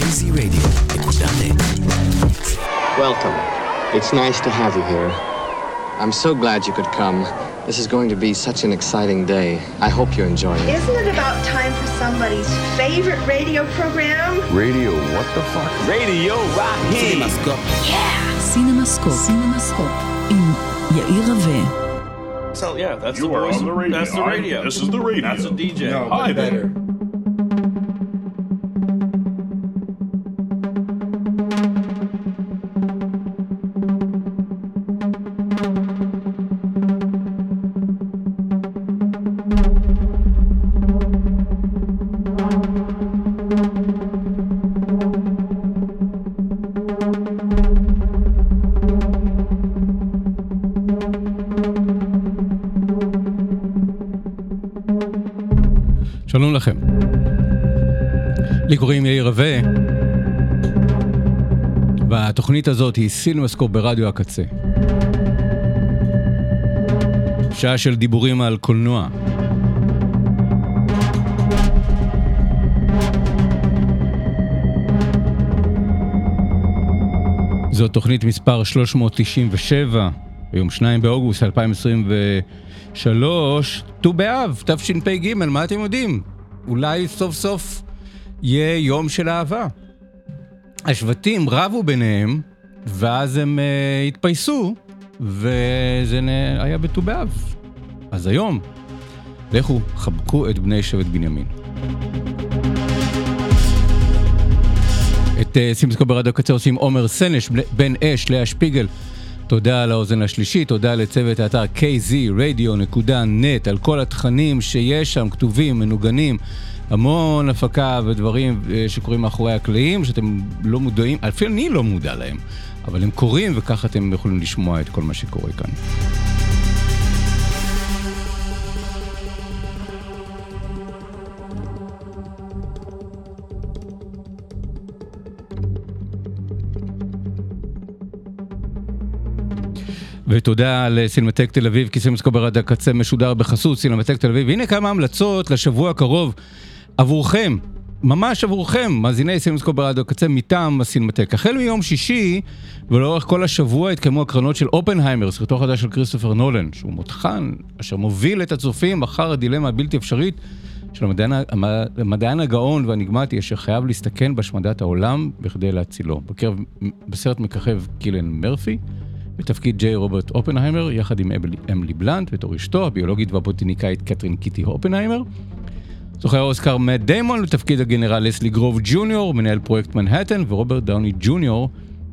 kzradio.net. Welcome. It's nice to have you here. I'm so glad you could come. This is going to be such an exciting day. I hope you enjoy it. Isn't it about time for somebody's favorite radio program? Radio, what the fuck? Radio Rocky. Cinemascope. Yeah. Cinemascope. Cinemascope. In Yair Rave. So yeah, that's you the voice. The radio. That's the radio. I, this is the radio. That's a DJ. No, Hi, better. better. והתוכנית הזאת היא סינמסקופ ברדיו הקצה. שעה של דיבורים על קולנוע. זו תוכנית מספר 397, ביום 2 באוגוסט 2023, ט"ו באב, תשפ"ג, מה אתם יודעים? אולי סוף סוף יהיה יום של אהבה. השבטים רבו ביניהם, ואז הם uh, התפייסו, וזה. היה בט"ו באב. אז היום, לכו, חבקו את בני שבט בנימין. את uh, סימסקו ברדיו קצר עושים עומר סנש, בן אש, לאה שפיגל. תודה על האוזן השלישית, תודה לצוות האתר kzradio.net על כל התכנים שיש שם, כתובים, מנוגנים, המון הפקה ודברים אה, שקורים מאחורי הקלעים, שאתם לא מודעים, אפילו אני לא מודע להם, אבל הם קורים וככה אתם יכולים לשמוע את כל מה שקורה כאן. ותודה לסינמטק תל אביב, כי סינמטק ברדיו הקצה משודר בחסות סינמטק תל אביב. הנה כמה המלצות לשבוע הקרוב עבורכם, ממש עבורכם, מאזיני סינמטק ברדיו הקצה מטעם הסינמטק. החל מיום שישי ולאורך כל השבוע התקיימו הקרנות של אופנהיימר, סרטו חדש של כריסטופר נולן, שהוא מותחן, אשר מוביל את הצופים אחר הדילמה הבלתי אפשרית של המדען, המדען הגאון והאניגמטי אשר חייב להסתכן בהשמדת העולם בכדי להצילו. בקרב, בסרט מככב קילן מרפי. בתפקיד ג'יי רוברט אופנהיימר, יחד עם אמילי בלנט בתור אשתו, הביולוגית והבוטניקאית קתרין קיטי אופנהיימר. זוכה האוסקר מאט דיימון בתפקיד הגנרל לסלי גרוב ג'וניור, מנהל פרויקט מנהטן, ורוברט דאוני ג'וניור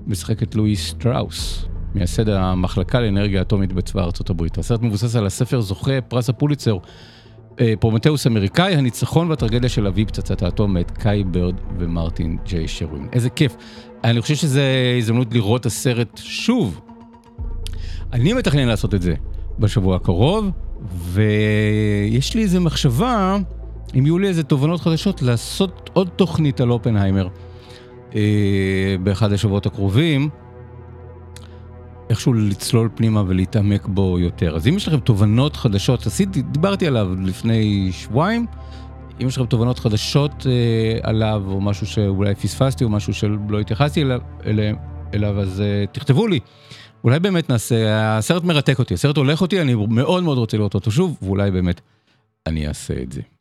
משחק את לואיס שטראוס, מייסד המחלקה לאנרגיה אטומית בצבא ארצות הברית. הסרט מבוסס על הספר זוכה פרס הפוליצר, אה, פרומטאוס אמריקאי, הניצחון והטרגדיה של אבי פצצת האטום מאת קאי ברד ומרטין ג'יי שרווין. איזה כיף. אני חושב שזו הזדמנות לראות את הסרט שוב. אני מתכנן לעשות את זה בשבוע הקרוב, ויש לי איזה מחשבה, אם יהיו לי איזה תובנות חדשות, לעשות עוד תוכנית על אופנהיימר אה, באחד השבועות הקרובים, איכשהו לצלול פנימה ולהתעמק בו יותר. אז אם יש לכם תובנות חדשות, עשיתי, דיברתי עליו לפני שבועיים, אם יש לכם תובנות חדשות אה, עליו, או משהו שאולי פספסתי, או משהו שלא התייחסתי אליו, אליו, אליו אז אה, תכתבו לי. אולי באמת נעשה, הסרט מרתק אותי, הסרט הולך אותי, אני מאוד מאוד רוצה לראות אותו שוב, ואולי באמת אני אעשה את זה.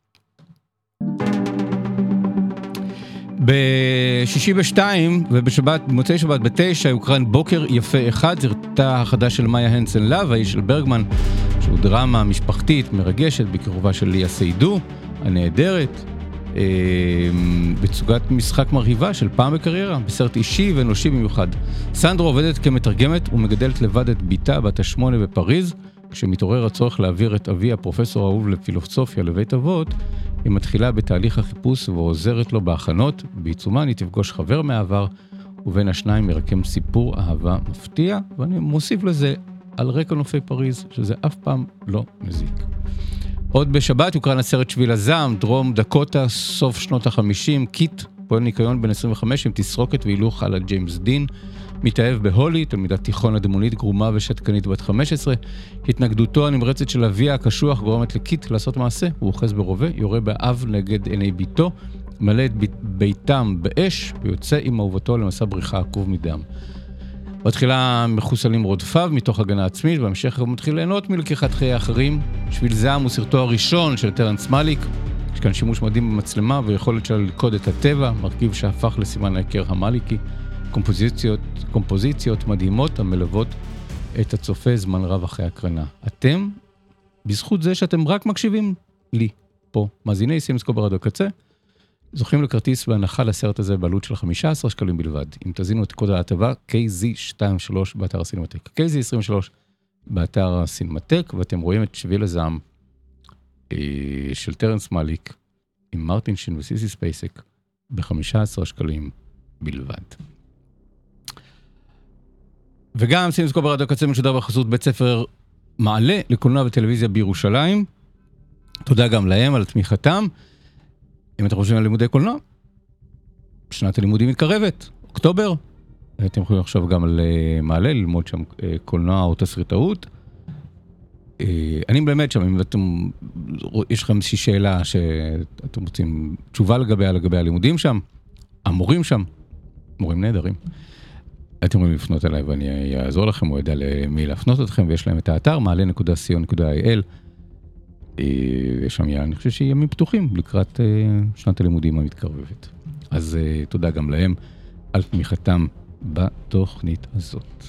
בשישי בשתיים ובשבת, במוצאי שבת בתשע, יוקרן בוקר יפה אחד, סרטה החדש של מאיה הנסן לאב, האיש של ברגמן, שהוא דרמה משפחתית מרגשת בכיכובה של ליה סיידו, הנהדרת, אה, בתצוגת משחק מרהיבה של פעם בקריירה, בסרט אישי ואנושי במיוחד. סנדרו עובדת כמתרגמת ומגדלת לבד את בתה בת השמונה בפריז. כשמתעורר הצורך להעביר את אבי הפרופסור האהוב לפילוסופיה לבית אבות, היא מתחילה בתהליך החיפוש ועוזרת לו בהכנות, בעיצומן היא תפגוש חבר מהעבר ובין השניים מרקם סיפור אהבה מפתיע, ואני מוסיף לזה על רקע נופי פריז, שזה אף פעם לא מזיק. עוד בשבת יוקרן הסרט שביל הזעם, דרום דקוטה, סוף שנות החמישים, קיט, פועל ניקיון בן 25 עם תסרוקת והילוך א-לה ג'יימס דין, מתאהב בהולי, תלמידת תיכון אדמונית גרומה ושתקנית בת 15. התנגדותו הנמרצת של אביה הקשוח גורמת לקיט לעשות מעשה, הוא אוחז ברובה, יורה באב נגד עיני בתו, מעלה את ביתם באש, ויוצא עם אהובתו למסע בריחה עקוב מדם. בתחילה מחוסלים רודפיו מתוך הגנה עצמית, בהמשך הוא מתחיל ליהנות מלקיחת חיי אחרים. שביל זעם הוא סרטו הראשון של טרנס מאליק. יש כאן שימוש מדהים במצלמה ויכולת שלה ללכוד את הטבע, מרכיב שהפך לסימן ההיכר המאליקי. קומפוזיציות, קומפוזיציות מדהימות המלוות את הצופה זמן רב אחרי הקרנה. אתם, בזכות זה שאתם רק מקשיבים לי, פה, מאזיני סימסקו ברדיו קצה, זוכים לכרטיס בהנחה לסרט הזה בעלות של 15 שקלים בלבד. אם תזינו את קוד ההטבה KZ23 באתר הסינמטק. KZ23 באתר הסינמטק, ואתם רואים את שביל הזעם אה, של טרנס מאליק עם מרטין שין וסיסי ספייסק ב-15 שקלים בלבד. וגם סינמסקופ ברדיו הקצה משודר בחסות בית ספר מעלה לקולנוע וטלוויזיה בירושלים. תודה גם להם על תמיכתם. אם אתם חושבים על לימודי קולנוע, שנת הלימודים מתקרבת, אוקטובר. אתם יכולים לחשוב גם על אה, מעלה, ללמוד שם אה, קולנוע או תסריטאות. אה, אני באמת שם, אם אתם, יש לכם איזושהי שאלה שאתם רוצים תשובה לגביה, לגבי הלימודים שם, המורים שם, מורים נהדרים. אתם יכולים לפנות אליי ואני אעזור לכם, או יודע למי להפנות אתכם, ויש להם את האתר, מעלה.co.il. יש שם, אני חושב שימים פתוחים לקראת שנת הלימודים המתקרבת. אז תודה גם להם על תמיכתם בתוכנית הזאת.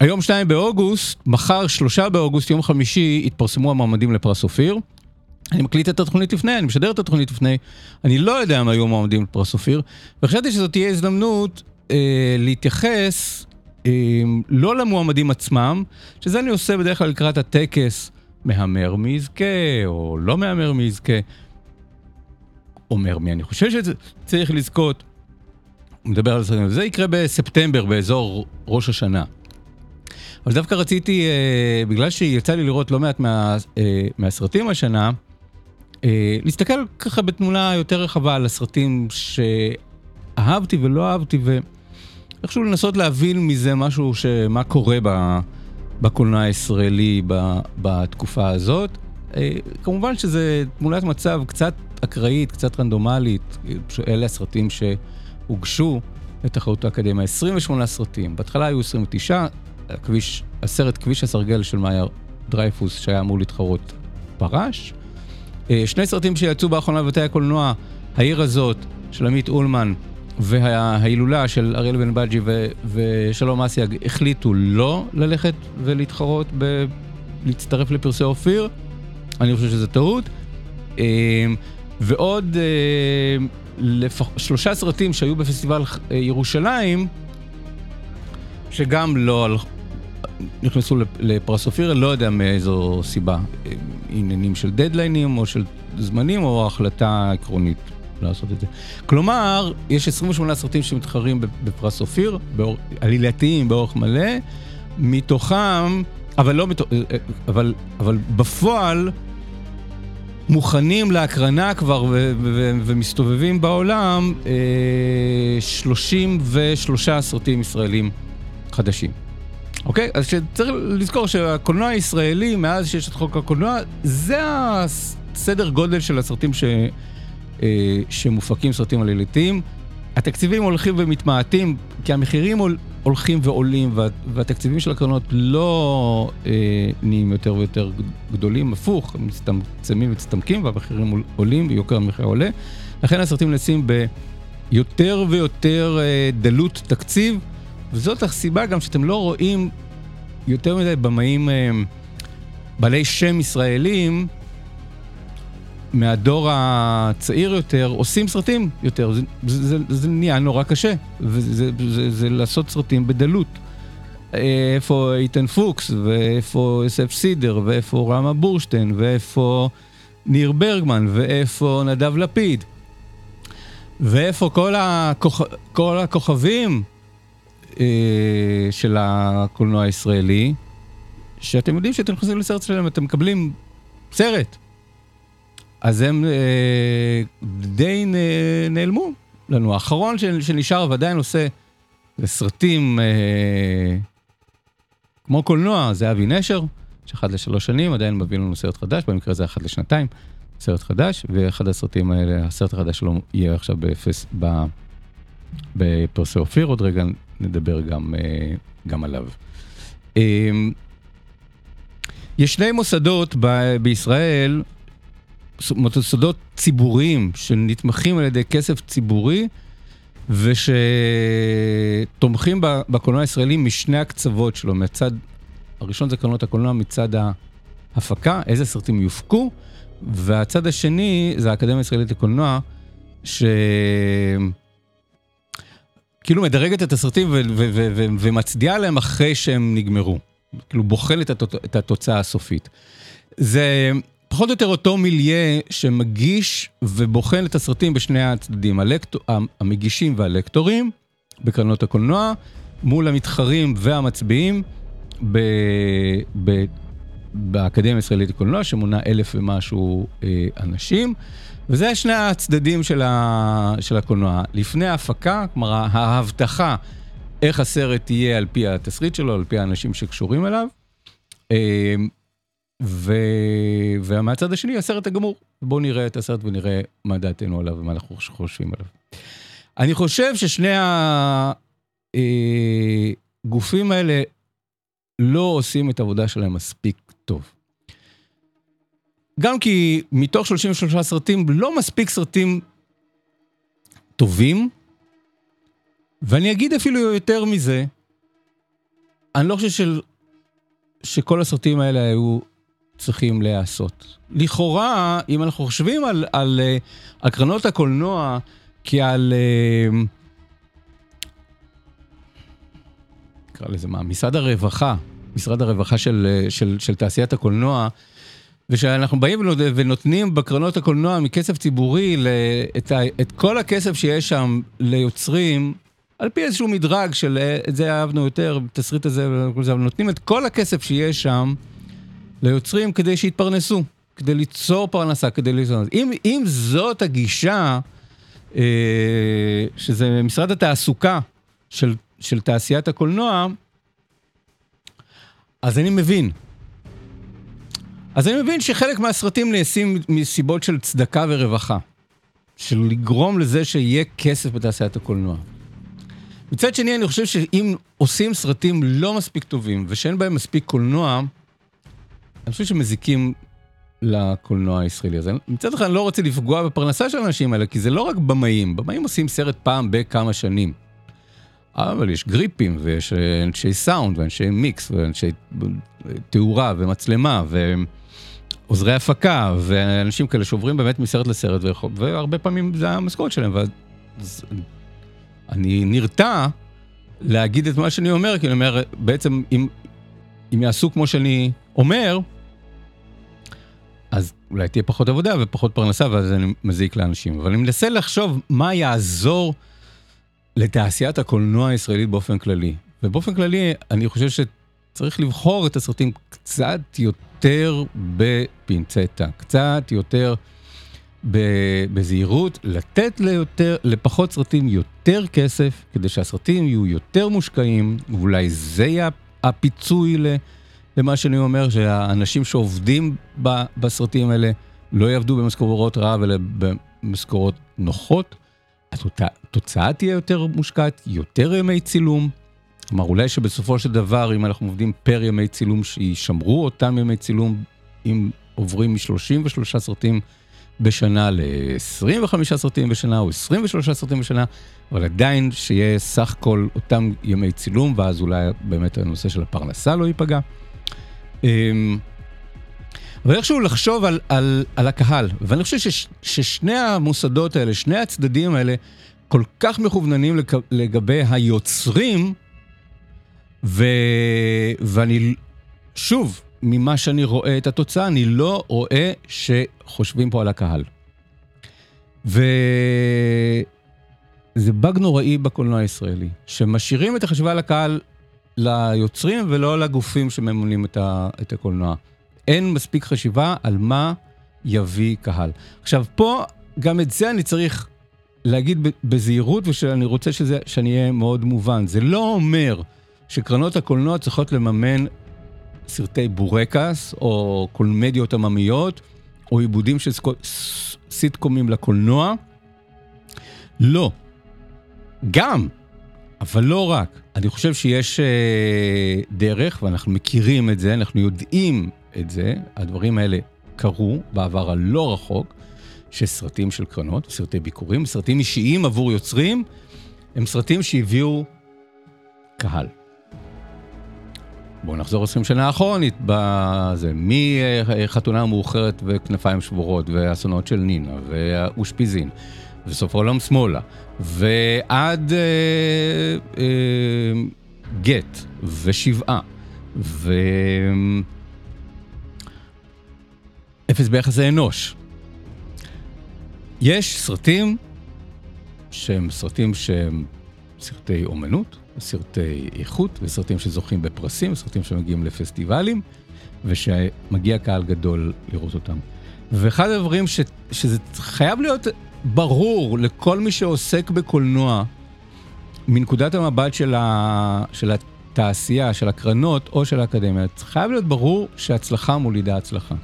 היום 2 באוגוסט, מחר 3 באוגוסט, יום חמישי, התפרסמו המועמדים לפרס אופיר. אני מקליט את התוכנית לפני, אני משדר את התוכנית לפני, אני לא יודע מה היו המועמדים לפרס אופיר, וחשבתי שזאת תהיה הזדמנות אה, להתייחס אה, לא למועמדים עצמם, שזה אני עושה בדרך כלל לקראת הטקס, מהמר מי יזכה, או לא מהמר מי יזכה. אומר מי אני חושב שצריך לזכות. מדבר על זה, זה יקרה בספטמבר, באזור ראש השנה. אבל דווקא רציתי, אה, בגלל שיצא לי לראות לא מעט מה, אה, מהסרטים השנה, להסתכל ככה בתמונה יותר רחבה על הסרטים שאהבתי ולא אהבתי, ואיכשהו לנסות להבין מזה משהו, מה קורה ב, בקולנוע הישראלי ב, בתקופה הזאת. אה, כמובן שזה תמונת מצב קצת אקראית, קצת רנדומלית, אלה הסרטים שהוגשו לתחרות האקדמיה, 28 סרטים, בהתחלה היו 29, הכביש, הסרט כביש הסרגל של מאיה דרייפוס שהיה אמור להתחרות פרש. אה, שני סרטים שיצאו באחרונה בבתי הקולנוע, העיר הזאת של עמית אולמן וההילולה של אריאל בן בג'י ושלום אסיאג החליטו לא ללכת ולהתחרות, ב- להצטרף לפרסי אופיר. אני חושב שזה טעות. אה, ועוד אה, לפח, שלושה סרטים שהיו בפסטיבל ירושלים, שגם לא נכנסו לפרס אופיר, לא יודע מאיזו סיבה, עניינים של דדליינים או של זמנים או החלטה עקרונית לעשות את זה. כלומר, יש 28 סרטים שמתחרים בפרס אופיר, באור, עלילתיים באורך מלא, מתוכם, אבל לא מתוכם, אבל, אבל בפועל, מוכנים להקרנה כבר ו- ו- ומסתובבים בעולם אה, 33 סרטים ישראלים חדשים. אוקיי? אז צריך לזכור שהקולנוע הישראלי, מאז שיש את חוק הקולנוע, זה הסדר גודל של הסרטים ש... אה, שמופקים סרטים עלילתיים. התקציבים הולכים ומתמעטים, כי המחירים הולכים ועולים, וה... והתקציבים של הקרנות לא אה, נהיים יותר ויותר גדולים, הפוך, הם מצטמצמים ומצטמקים, והמחירים עולים ויוקר המחיר עולה. לכן הסרטים נעשים ביותר ויותר אה, דלות תקציב. וזאת הסיבה גם שאתם לא רואים יותר מדי במאים אה, בעלי שם ישראלים מהדור הצעיר יותר, עושים סרטים יותר. זה, זה, זה, זה נהיה נורא קשה, וזה זה, זה, זה לעשות סרטים בדלות. איפה איתן פוקס, ואיפה יוסף סידר, ואיפה רמה בורשטיין, ואיפה ניר ברגמן, ואיפה נדב לפיד. ואיפה כל, הכוכ... כל הכוכבים אה, של הקולנוע הישראלי, שאתם יודעים שאתם נכנסים לסרט שלהם, אתם מקבלים סרט. אז הם אה, די נעלמו לנו. האחרון שנשאר ועדיין עושה זה סרטים אה, כמו קולנוע, זה אבי נשר, שאחת לשלוש שנים עדיין מביא לנו סרט חדש, במקרה הזה אחת לשנתיים, סרט חדש, ואחד הסרטים האלה, הסרט החדש שלו יהיה עכשיו בפס, ב, בפרסי אופיר, עוד רגע נדבר גם, אה, גם עליו. אה, יש שני מוסדות ב- בישראל, מוסדות ציבוריים שנתמכים על ידי כסף ציבורי ושתומכים בקולנוע הישראלי משני הקצוות שלו, מצד, הראשון זה קרנות הקולנוע מצד ההפקה, איזה סרטים יופקו, והצד השני זה האקדמיה הישראלית לקולנוע, ש... כאילו מדרגת את הסרטים ומצדיעה להם אחרי שהם נגמרו. כאילו התוצ- את התוצאה הסופית. זה פחות או יותר אותו מיליה שמגיש ובוחן את הסרטים בשני הצדדים, הלקט... המגישים והלקטורים בקרנות הקולנוע, מול המתחרים והמצביעים ב... ב... באקדמיה הישראלית לקולנוע, שמונה אלף ומשהו אה, אנשים, וזה שני הצדדים של, ה... של הקולנוע. לפני ההפקה, כלומר ההבטחה איך הסרט יהיה על פי התסריט שלו, על פי האנשים שקשורים אליו. אה, ו... ומהצד השני, הסרט הגמור. בואו נראה את הסרט ונראה מה דעתנו עליו ומה אנחנו חושבים עליו. אני חושב ששני הגופים האלה לא עושים את העבודה שלהם מספיק טוב. גם כי מתוך 33 סרטים, לא מספיק סרטים טובים, ואני אגיד אפילו יותר מזה, אני לא חושב של... שכל הסרטים האלה היו צריכים להיעשות. לכאורה, אם אנחנו חושבים על, על, אה, על קרנות הקולנוע כעל... אה, נקרא לזה מה? משרד הרווחה, משרד הרווחה של, של, של תעשיית הקולנוע, ושאנחנו באים ונותנים בקרנות הקולנוע מכסף ציבורי את, ה, את כל הכסף שיש שם ליוצרים, על פי איזשהו מדרג של את זה אהבנו יותר, תסריט הזה, אבל נותנים את כל הכסף שיש שם ליוצרים כדי שיתפרנסו, כדי ליצור פרנסה, כדי ליצור... אם, אם זאת הגישה, אה, שזה משרד התעסוקה של, של תעשיית הקולנוע, אז אני מבין. אז אני מבין שחלק מהסרטים נעשים מסיבות של צדקה ורווחה. של לגרום לזה שיהיה כסף בתעשיית הקולנוע. מצד שני, אני חושב שאם עושים סרטים לא מספיק טובים ושאין בהם מספיק קולנוע, אני חושב שמזיקים לקולנוע הישראלי. אז מצד אחד אני לא רוצה לפגוע בפרנסה של האנשים האלה, כי זה לא רק במאים, במאים עושים סרט פעם בכמה שנים. אבל יש גריפים, ויש אנשי סאונד, ואנשי מיקס, ואנשי תאורה, ומצלמה, ועוזרי הפקה, ואנשים כאלה שעוברים באמת מסרט לסרט, והרבה פעמים זה המשכורת שלהם. ואז אני נרתע להגיד את מה שאני אומר, כי אני אומר, בעצם אם, אם יעשו כמו שאני אומר, אז אולי תהיה פחות עבודה ופחות פרנסה, ואז אני מזיק לאנשים. אבל אני מנסה לחשוב מה יעזור לתעשיית הקולנוע הישראלית באופן כללי. ובאופן כללי, אני חושב שצריך לבחור את הסרטים קצת יותר בפינצטה, קצת יותר בזהירות, לתת ליותר, לפחות סרטים יותר כסף, כדי שהסרטים יהיו יותר מושקעים, ואולי זה יהיה הפיצוי למה שאני אומר, שהאנשים שעובדים בסרטים האלה לא יעבדו במשכורות רעב, אלא במשכורות נוחות. התוצאה תהיה יותר מושקעת, יותר ימי צילום. כלומר, אולי שבסופו של דבר, אם אנחנו עובדים פר ימי צילום, שישמרו אותם ימי צילום, אם עוברים מ-33 סרטים בשנה ל-25 סרטים בשנה, או 23 סרטים בשנה, אבל עדיין שיהיה סך כל אותם ימי צילום, ואז אולי באמת הנושא של הפרנסה לא ייפגע. אבל איכשהו לחשוב על, על, על הקהל, ואני חושב שש, ששני המוסדות האלה, שני הצדדים האלה, כל כך מכווננים לג, לגבי היוצרים, ו, ואני, שוב, ממה שאני רואה את התוצאה, אני לא רואה שחושבים פה על הקהל. זה באג נוראי בקולנוע הישראלי, שמשאירים את החשיבה לקהל ליוצרים ולא לגופים שממונים את, ה, את הקולנוע. אין מספיק חשיבה על מה יביא קהל. עכשיו, פה גם את זה אני צריך להגיד בזהירות, ושאני רוצה שזה, שאני אהיה מאוד מובן. זה לא אומר שקרנות הקולנוע צריכות לממן סרטי בורקס, או קולמדיות עממיות, או עיבודים של סיטקומים לקולנוע. לא. גם, אבל לא רק. אני חושב שיש אה, דרך, ואנחנו מכירים את זה, אנחנו יודעים את זה, הדברים האלה קרו בעבר הלא רחוק, שסרטים של קרנות, סרטי ביקורים, סרטים אישיים עבור יוצרים, הם סרטים שהביאו קהל. בואו נחזור 20 שנה אחורנית, בזה, מחתונה מאוחרת וכנפיים שבורות, ואסונות של נינה, ואושפיזין, וסוף העולם שמאלה, ועד אה, אה, גט, ושבעה, ו... אפס ביחסי אנוש. יש סרטים שהם סרטים שהם סרטי אומנות, סרטי איכות, וסרטים שזוכים בפרסים, סרטים שמגיעים לפסטיבלים, ושמגיע קהל גדול לראות אותם. ואחד הדברים ש, שזה חייב להיות ברור לכל מי שעוסק בקולנוע, מנקודת המבט של, ה, של התעשייה, של הקרנות או של האקדמיה, חייב להיות ברור שהצלחה מולידה הצלחה.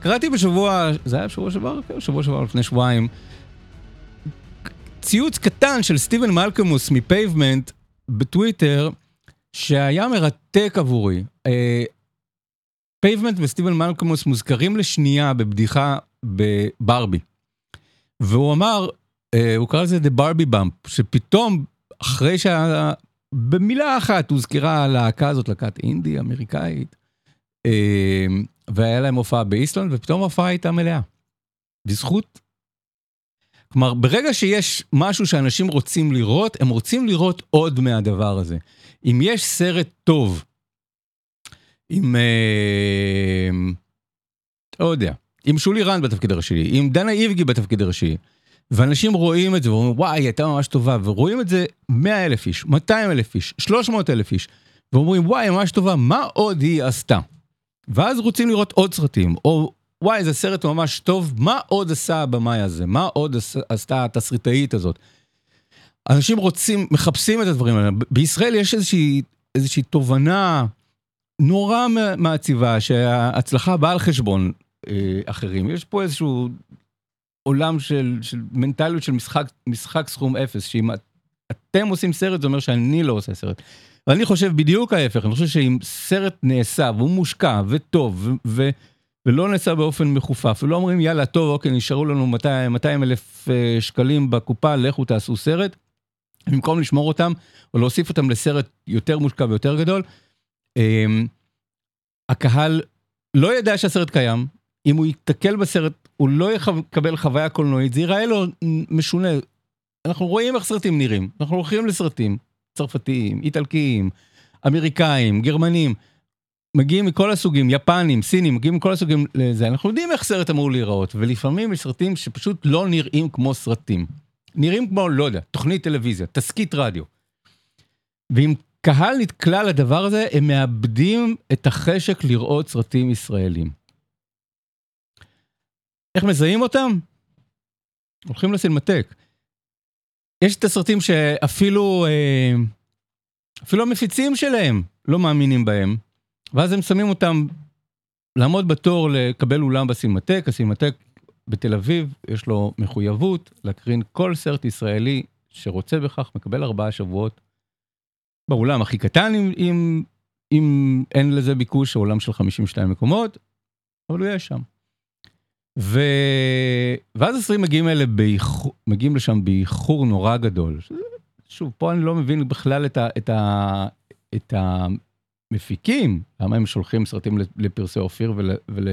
קראתי בשבוע, זה היה בשבוע שעבר? כן, בשבוע שעבר לפני שבועיים, ציוץ קטן של סטיבן מלקמוס מפייבמנט בטוויטר, שהיה מרתק עבורי. פייבמנט וסטיבן מלקמוס מוזכרים לשנייה בבדיחה בברבי. והוא אמר, אה, הוא קרא לזה The Barbie Bump, שפתאום, אחרי שה... במילה אחת הוזכרה הלהקה הזאת, להקת אינדי אמריקאית, אה, והיה להם הופעה באיסלנד, ופתאום ההופעה הייתה מלאה. בזכות... כלומר, ברגע שיש משהו שאנשים רוצים לראות, הם רוצים לראות עוד מהדבר הזה. אם יש סרט טוב, עם... אה, לא יודע, עם שולי רן בתפקיד הראשי, עם דנה איבגי בתפקיד הראשי, ואנשים רואים את זה ואומרים, וואי, היא הייתה ממש טובה, ורואים את זה 100 אלף איש, 200 אלף איש, 300 אלף איש, ואומרים, וואי, ממש טובה, מה עוד היא עשתה? ואז רוצים לראות עוד סרטים, או וואי, זה סרט ממש טוב, מה עוד עשה הבמאי הזה? מה עוד עשתה התסריטאית הזאת? אנשים רוצים, מחפשים את הדברים האלה. בישראל יש איזושהי, איזושהי תובנה נורא מעציבה שההצלחה באה על חשבון אה, אחרים. יש פה איזשהו עולם של, של מנטליות של משחק, משחק סכום אפס, שאם אתם עושים סרט זה אומר שאני לא עושה סרט. ואני חושב בדיוק ההפך, אני חושב שאם סרט נעשה והוא מושקע וטוב ו- ולא נעשה באופן מחופף, ולא אומרים יאללה טוב אוקיי נשארו לנו 200, 200 אלף אה, שקלים בקופה, לכו תעשו סרט, במקום לשמור אותם או להוסיף אותם לסרט יותר מושקע ויותר גדול, אה, הקהל לא ידע שהסרט קיים, אם הוא ייתקל בסרט הוא לא יקבל חוויה קולנועית, זה ייראה לו משונה. אנחנו רואים איך סרטים נראים, אנחנו הולכים לסרטים, צרפתיים, איטלקיים, אמריקאים, גרמנים, מגיעים מכל הסוגים, יפנים, סינים, מגיעים מכל הסוגים לזה, אנחנו יודעים איך סרט אמור להיראות, ולפעמים יש סרטים שפשוט לא נראים כמו סרטים. נראים כמו, לא יודע, תוכנית טלוויזיה, תסכית רדיו. ואם קהל נתקלל לדבר הזה, הם מאבדים את החשק לראות סרטים ישראלים. איך מזהים אותם? הולכים לסינמטק. יש את הסרטים שאפילו אה, המפיצים שלהם לא מאמינים בהם, ואז הם שמים אותם לעמוד בתור לקבל אולם בסינמטק, הסינמטק בתל אביב יש לו מחויבות להקרין כל סרט ישראלי שרוצה בכך, מקבל ארבעה שבועות באולם הכי קטן אם, אם אין לזה ביקוש, העולם של 52 מקומות, אבל הוא יהיה שם. ו... ואז הסרטים מגיעים אלה באיחור, מגיעים לשם באיחור נורא גדול. שוב, פה אני לא מבין בכלל את, ה... את, ה... את המפיקים, למה הם שולחים סרטים לפרסי אופיר ול... ול...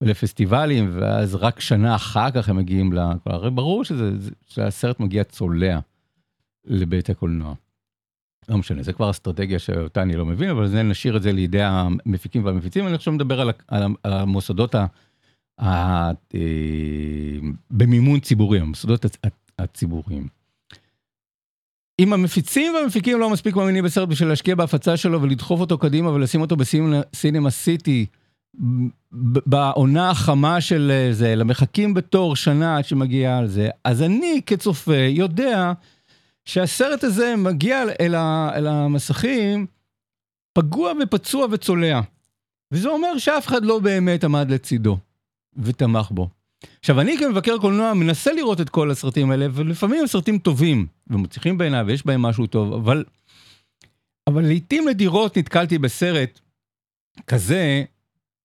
ולפסטיבלים, ואז רק שנה אחר כך הם מגיעים ל... הרי ברור שזה... שהסרט מגיע צולע לבית הקולנוע. לא משנה, זה כבר אסטרטגיה שאותה אני לא מבין, אבל נשאיר את זה לידי המפיקים והמפיצים, אני עכשיו מדבר על, על המוסדות ה... אה, במימון ציבורי, המוסדות הציבוריים. אם המפיצים והמפיקים לא מספיק מאמינים בסרט בשביל להשקיע בהפצה שלו ולדחוף אותו קדימה ולשים אותו בסינמה סיטי, בעונה החמה של אה, זה, אלא מחכים בתור שנה עד שמגיע על זה, אז אני כצופה יודע שהסרט הזה מגיע אל, ה, אל המסכים פגוע ופצוע וצולע. וזה אומר שאף אחד לא באמת עמד לצידו ותמך בו. עכשיו, אני כמבקר קולנוע מנסה לראות את כל הסרטים האלה, ולפעמים הם סרטים טובים, ומצליחים בעיניי, ויש בהם משהו טוב, אבל, אבל לעיתים נדירות נתקלתי בסרט כזה,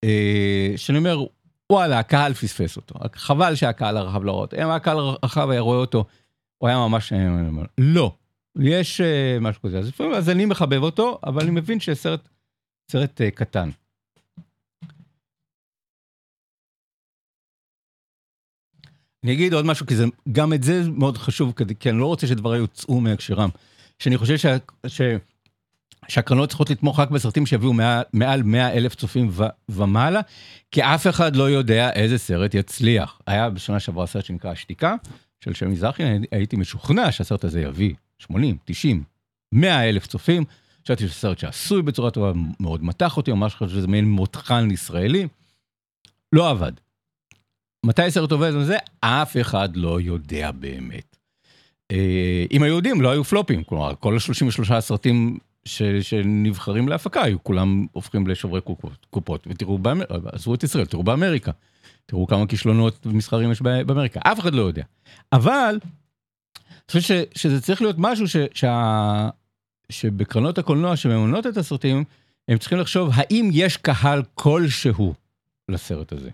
אה, שאני אומר, וואלה, הקהל פספס אותו. חבל שהקהל הרחב לא רואה אותו. אם הקהל הרחב היה רואה אותו, הוא היה ממש... לא. יש אה, משהו כזה. אז אז אני מחבב אותו, אבל אני מבין שסרט סרט אה, קטן. אני אגיד עוד משהו, כי זה, גם את זה מאוד חשוב, כי אני לא רוצה שדבריי יוצאו מהקשרם. שאני חושב שה, ש, שהקרנות צריכות לתמוך רק בסרטים שיביאו מעל, מעל 100 אלף צופים ו, ומעלה, כי אף אחד לא יודע איזה סרט יצליח. היה בשנה שעברה סרט שנקרא השתיקה, של שם מזרחי, הייתי משוכנע שהסרט הזה יביא 80, 90, 100 אלף צופים. חשבתי שזה סרט שעשוי בצורה טובה, מאוד מתח אותי, ממש חושב שזה מעין מותחן ישראלי. לא עבד. מתי סרט עובד זה? אף אחד לא יודע באמת. אה, אם היו יודעים, לא היו פלופים, כלומר, כל ה-33 הסרטים ש, שנבחרים להפקה, היו כולם הופכים לשוברי קופות, קופות. ותראו, באמר... עזבו את ישראל, תראו באמריקה. תראו כמה כישלונות מסחרים יש באמריקה, אף אחד לא יודע. אבל, אני חושב שזה צריך להיות משהו ש, שה, שבקרנות הקולנוע שממונות את הסרטים, הם צריכים לחשוב האם יש קהל כלשהו לסרט הזה.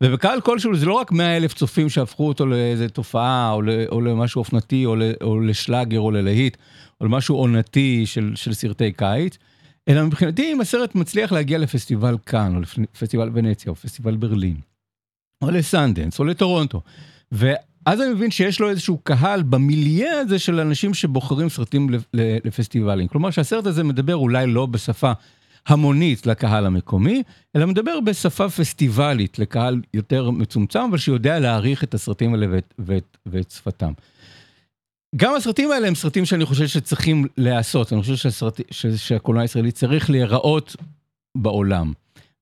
ובקהל כלשהו זה לא רק 100 אלף צופים שהפכו אותו לאיזה תופעה או, או למשהו אופנתי או, או לשלאגר או ללהיט או למשהו עונתי של, של סרטי קיץ, אלא מבחינתי אם הסרט מצליח להגיע לפסטיבל כאן או לפסטיבל ונציה או פסטיבל ברלין או לסנדנס או לטורונטו. ואז אני מבין שיש לו איזשהו קהל במיליה הזה של אנשים שבוחרים סרטים לפסטיבלים. כלומר שהסרט הזה מדבר אולי לא בשפה המונית לקהל המקומי, אלא מדבר בשפה פסטיבלית לקהל יותר מצומצם, אבל שיודע להעריך את הסרטים האלה ואת, ואת, ואת שפתם. גם הסרטים האלה הם סרטים שאני חושב שצריכים להיעשות, אני חושב שהסרט, שהקולנוע הישראלי צריך להיראות בעולם.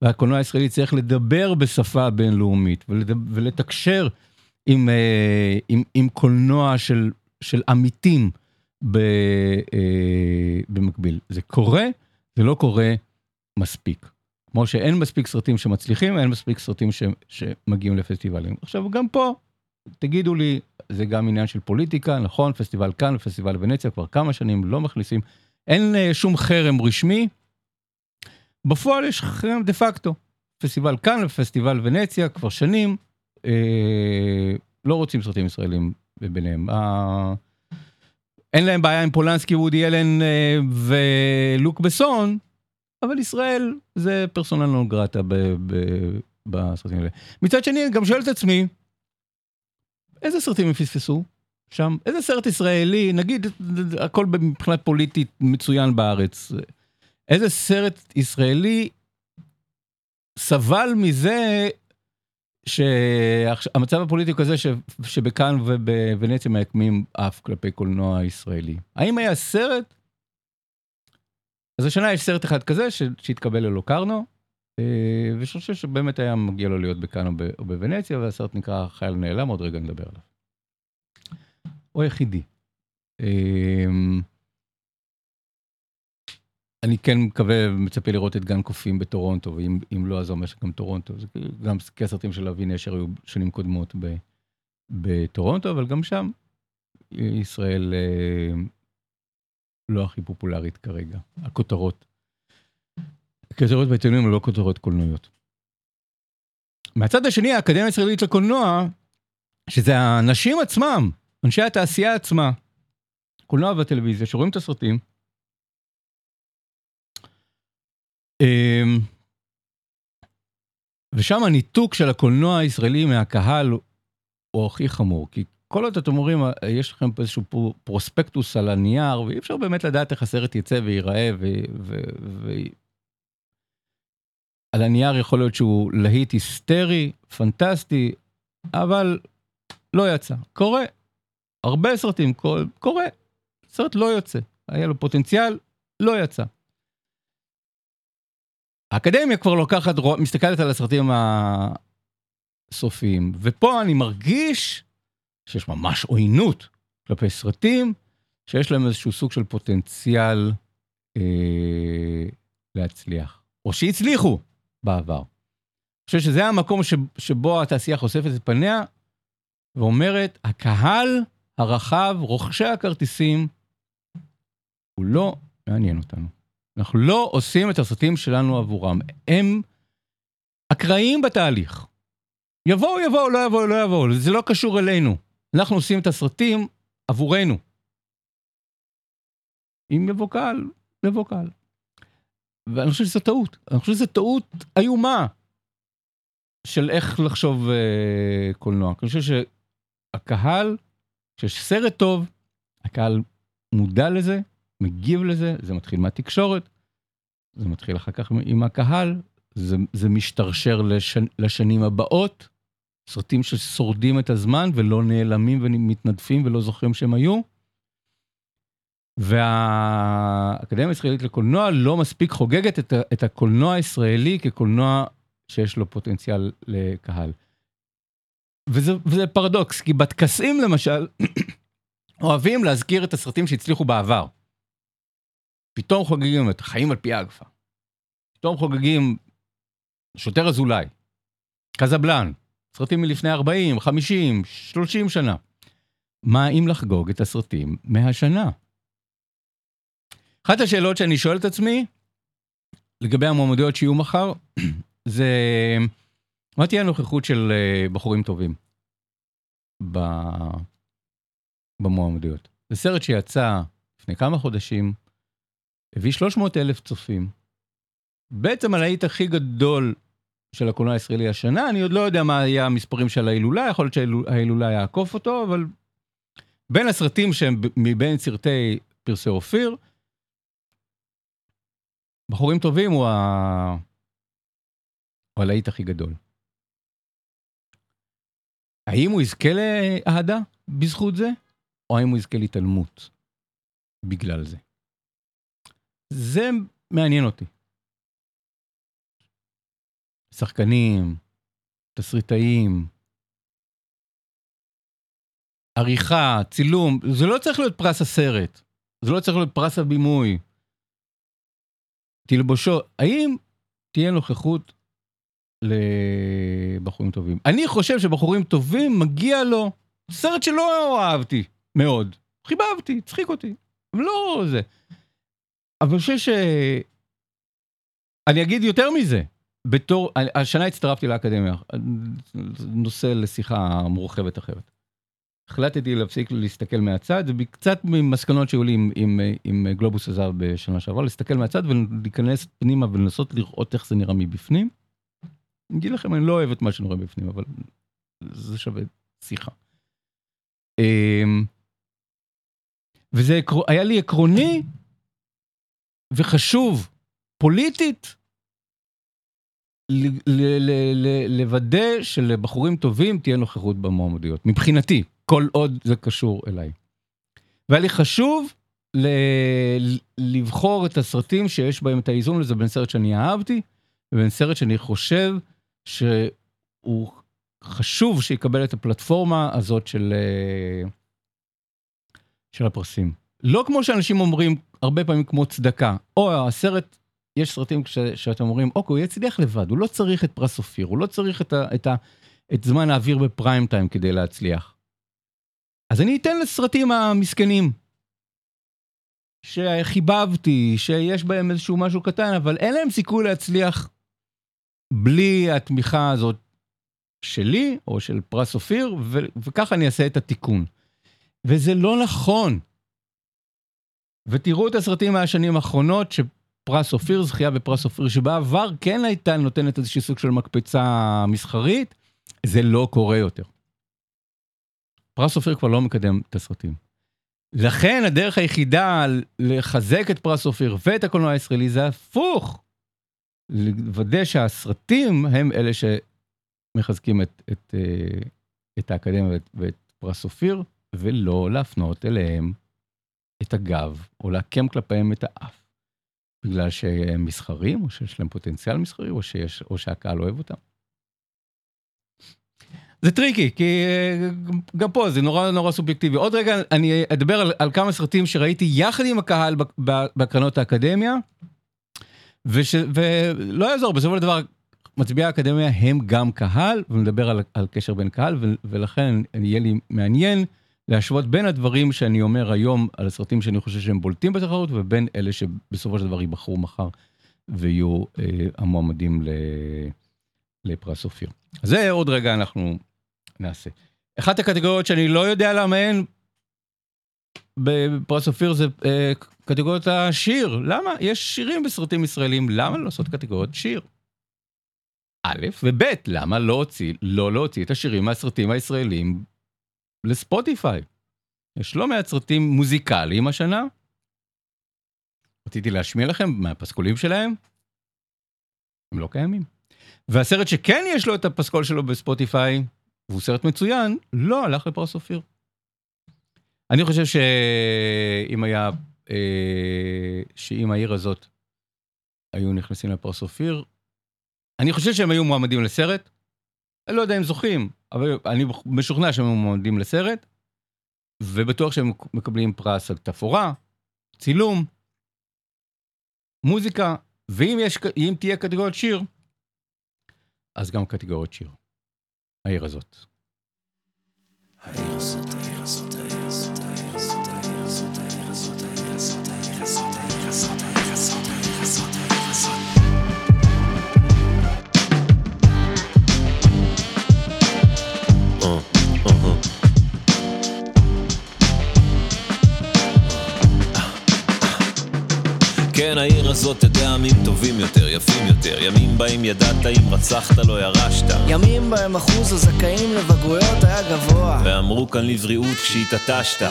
והקולנוע הישראלי צריך לדבר בשפה בינלאומית ולדבר, ולתקשר עם, אה, עם, עם קולנוע של, של עמיתים ב, אה, במקביל. זה קורה, זה לא קורה מספיק. כמו שאין מספיק סרטים שמצליחים, אין מספיק סרטים ש, שמגיעים לפסטיבלים. עכשיו, גם פה, תגידו לי, זה גם עניין של פוליטיקה, נכון? פסטיבל כאן ופסטיבל ונציה כבר כמה שנים לא מכניסים. אין אה, שום חרם רשמי. בפועל יש חרם דה פקטו. פסטיבל כאן ופסטיבל ונציה כבר שנים אה, לא רוצים סרטים ישראלים ביניהם. אה, אין להם בעיה עם פולנסקי, וודי אלן אה, ולוק בסון, אבל ישראל זה פרסונל נון גרטה בסרטים האלה. מצד שני, אני גם שואל את עצמי, איזה סרטים הם פספסו שם? איזה סרט ישראלי, נגיד, הכל מבחינת פוליטית מצוין בארץ, איזה סרט ישראלי סבל מזה שהמצב הפוליטי הוא כזה שבכאן ובוונציה מייקמים אף כלפי קולנוע ישראלי. האם היה סרט אז השנה יש סרט אחד כזה שהתקבל ללוקרנו, אה, ואני חושב שבאמת היה מגיע לו להיות בכאן או בוונציה, והסרט נקרא חייל נעלם, עוד רגע נדבר עליו. הוא היחידי. אמ, אני כן מקווה ומצפה לראות את גן קופים בטורונטו, ואם לא, אז אומר שגם טורונטו, זה גם כי הסרטים של אבי נשר היו שנים קודמות בטורונטו, אבל גם שם ישראל אה, לא הכי פופולרית כרגע, הכותרות. הכותרות בעיתונים הן לא כותרות קולנועיות. מהצד השני, האקדמיה הישראלית לקולנוע, שזה האנשים עצמם, אנשי התעשייה עצמה, קולנוע והטלוויזיה, שרואים את הסרטים, אמ, ושם הניתוק של הקולנוע הישראלי מהקהל הוא הכי חמור, כי כל עוד אתם אומרים, יש לכם איזשהו פרוספקטוס על הנייר, ואי אפשר באמת לדעת איך הסרט יצא וייראה, ו... ו, ו על הנייר יכול להיות שהוא להיט היסטרי, פנטסטי, אבל לא יצא. קורה. הרבה סרטים, קורה. הסרט לא יוצא. היה לו פוטנציאל, לא יצא. האקדמיה כבר לוקחת, מסתכלת על הסרטים הסופיים, ופה אני מרגיש שיש ממש עוינות כלפי סרטים שיש להם איזשהו סוג של פוטנציאל אה, להצליח, או שהצליחו בעבר. אני חושב שזה המקום ש, שבו התעשייה חושפת את פניה ואומרת, הקהל הרחב, רוכשי הכרטיסים, הוא לא מעניין אותנו. אנחנו לא עושים את הסרטים שלנו עבורם. הם אקראיים בתהליך. יבואו, יבואו, לא יבואו, לא יבואו, זה לא קשור אלינו. אנחנו עושים את הסרטים עבורנו. אם יבוא קהל, יבוא קהל. ואני חושב שזו טעות. אני חושב שזו טעות איומה של איך לחשוב uh, קולנוע. אני חושב שהקהל, כשיש סרט טוב, הקהל מודע לזה, מגיב לזה, זה מתחיל מהתקשורת, זה מתחיל אחר כך עם הקהל, זה, זה משתרשר לש, לשנים הבאות, סרטים ששורדים את הזמן ולא נעלמים ומתנדפים ולא זוכרים שהם היו. והאקדמיה הישראלית לקולנוע לא מספיק חוגגת את, את הקולנוע הישראלי כקולנוע שיש לו פוטנציאל לקהל. וזה, וזה פרדוקס, כי בטקסים למשל, אוהבים להזכיר את הסרטים שהצליחו בעבר. פתאום חוגגים את חיים על פי האגפה. פתאום חוגגים שוטר אזולאי, קזבלן, סרטים מלפני 40, 50, 30 שנה. מה אם לחגוג את הסרטים מהשנה? אחת השאלות שאני שואל את עצמי, לגבי המועמדויות שיהיו מחר, זה מה תהיה הנוכחות של אה, בחורים טובים במועמדויות. זה סרט שיצא לפני כמה חודשים, הביא 300 אלף צופים. בעצם הלהיט הכי גדול של הקולנוע הישראלי השנה, אני עוד לא יודע מה היה המספרים של ההילולה, יכול להיות שההילולה יעקוף אותו, אבל בין הסרטים שהם מבין סרטי פרסי אופיר, בחורים טובים הוא, ה... הוא הלהיט הכי גדול. האם הוא יזכה לאהדה בזכות זה, או האם הוא יזכה להתעלמות בגלל זה? זה מעניין אותי. שחקנים, תסריטאים, עריכה, צילום, זה לא צריך להיות פרס הסרט, זה לא צריך להיות פרס הבימוי. תלבושו, האם תהיה נוכחות לבחורים טובים? אני חושב שבחורים טובים מגיע לו סרט שלא אהבתי מאוד, חיבבתי, צחיק אותי, לא זה. אבל אני חושב ש... אני אגיד יותר מזה, בתור, השנה הצטרפתי לאקדמיה, נושא לשיחה מורחבת אחרת. החלטתי להפסיק להסתכל מהצד, וקצת ממסקנות שהיו לי עם, עם, עם גלובוס הזהב בשנה שעברה, להסתכל מהצד ולהיכנס פנימה ולנסות לראות איך זה נראה מבפנים. אני אגיד לכם, אני לא אוהב את מה שאני רואה בפנים, אבל זה שווה שיחה. אמ, וזה היה לי עקרוני וחשוב פוליטית לוודא שלבחורים טובים תהיה נוכחות במועמדויות, מבחינתי, כל עוד זה קשור אליי. והיה לי חשוב לבחור את הסרטים שיש בהם את האיזון לזה בין סרט שאני אהבתי, ובין סרט שאני חושב שהוא חשוב שיקבל את הפלטפורמה הזאת של, של הפרסים. לא כמו שאנשים אומרים הרבה פעמים כמו צדקה, או הסרט יש סרטים ש, שאתם אומרים, אוקיי, הוא יצליח לבד, הוא לא צריך את פרס אופיר, הוא לא צריך את, ה, את, ה, את זמן האוויר בפריים טיים כדי להצליח. אז אני אתן לסרטים המסכנים, שחיבבתי, שיש בהם איזשהו משהו קטן, אבל אין להם סיכוי להצליח בלי התמיכה הזאת שלי, או של פרס אופיר, ו- וככה אני אעשה את התיקון. וזה לא נכון. ותראו את הסרטים מהשנים האחרונות, פרס אופיר, זכייה בפרס אופיר שבעבר כן הייתה נותנת איזשהו סוג של מקפצה מסחרית, זה לא קורה יותר. פרס אופיר כבר לא מקדם את הסרטים. לכן הדרך היחידה לחזק את פרס אופיר ואת הקולנוע הישראלי זה הפוך. לוודא שהסרטים הם אלה שמחזקים את, את, אה, את האקדמיה ואת, ואת פרס אופיר, ולא להפנות אליהם את הגב, או לעקם כלפיהם את האף, בגלל שהם מסחריים, או שיש להם פוטנציאל מסחרי, או, שיש, או שהקהל אוהב אותם. זה טריקי, כי אה, גם פה זה נורא נורא סובייקטיבי. עוד רגע אני אדבר על, על כמה סרטים שראיתי יחד עם הקהל בהקרנות האקדמיה, וש, ולא יעזור, בסופו של דבר מצביעי האקדמיה הם גם קהל, ונדבר על, על קשר בין קהל, ו, ולכן יהיה לי מעניין להשוות בין הדברים שאני אומר היום על הסרטים שאני חושב שהם בולטים בתחרות, ובין אלה שבסופו של דבר ייבחרו מחר ויהיו אה, המועמדים ל, לפרס אופיר. זה עוד רגע אנחנו נעשה. אחת הקטגוריות שאני לא יודע למה אין בפרס אופיר זה אה, קטגוריות השיר. למה? יש שירים בסרטים ישראלים, למה לא לעשות קטגוריות שיר? א', וב', למה לא הוציא, לא להוציא את השירים מהסרטים הישראלים לספוטיפיי? יש לא מעט סרטים מוזיקליים השנה. רציתי להשמיע לכם מהפסקולים שלהם, הם לא קיימים. והסרט שכן יש לו את הפסקול שלו בספוטיפיי, והוא סרט מצוין, לא הלך לפרס אופיר. אני חושב שאם היה, אה, שאם העיר הזאת היו נכנסים לפרס אופיר, אני חושב שהם היו מועמדים לסרט. אני לא יודע אם זוכים, אבל אני משוכנע שהם מועמדים לסרט, ובטוח שהם מקבלים פרס על תפאורה, צילום, מוזיקה, ואם יש, תהיה קטגוריית שיר, אז גם קטגוריית שיר. העיר הזאת, העיר הזאת, הזאת תדע ימים טובים יותר, יפים יותר. ימים בהם ידעת אם רצחת לא ירשת. ימים בהם אחוז הזכאים לבגרויות היה גבוה. ואמרו כאן לבריאות כשהתעטשת.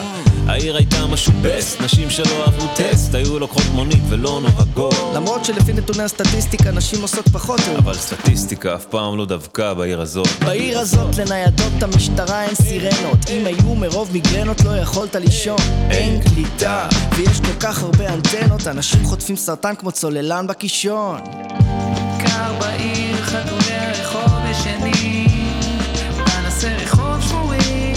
העיר הייתה משהו בסט, נשים שלא עברו טסט היו לוקחות מונית ולא נוהגות. למרות שלפי נתוני הסטטיסטיקה נשים עושות פחות תאונות. אבל סטטיסטיקה אף פעם לא דבקה בעיר הזאת. בעיר הזאת לניידות המשטרה אין סירנות. אם היו מרוב מיגרנות לא יכולת לישון. אין קליטה. ויש כל כך הרבה אנטנות אנשים חוטפים סרטן כמו צוללן בקישון. קר בעיר חתולי הרחוב ישנים פנסי רחוב שבורים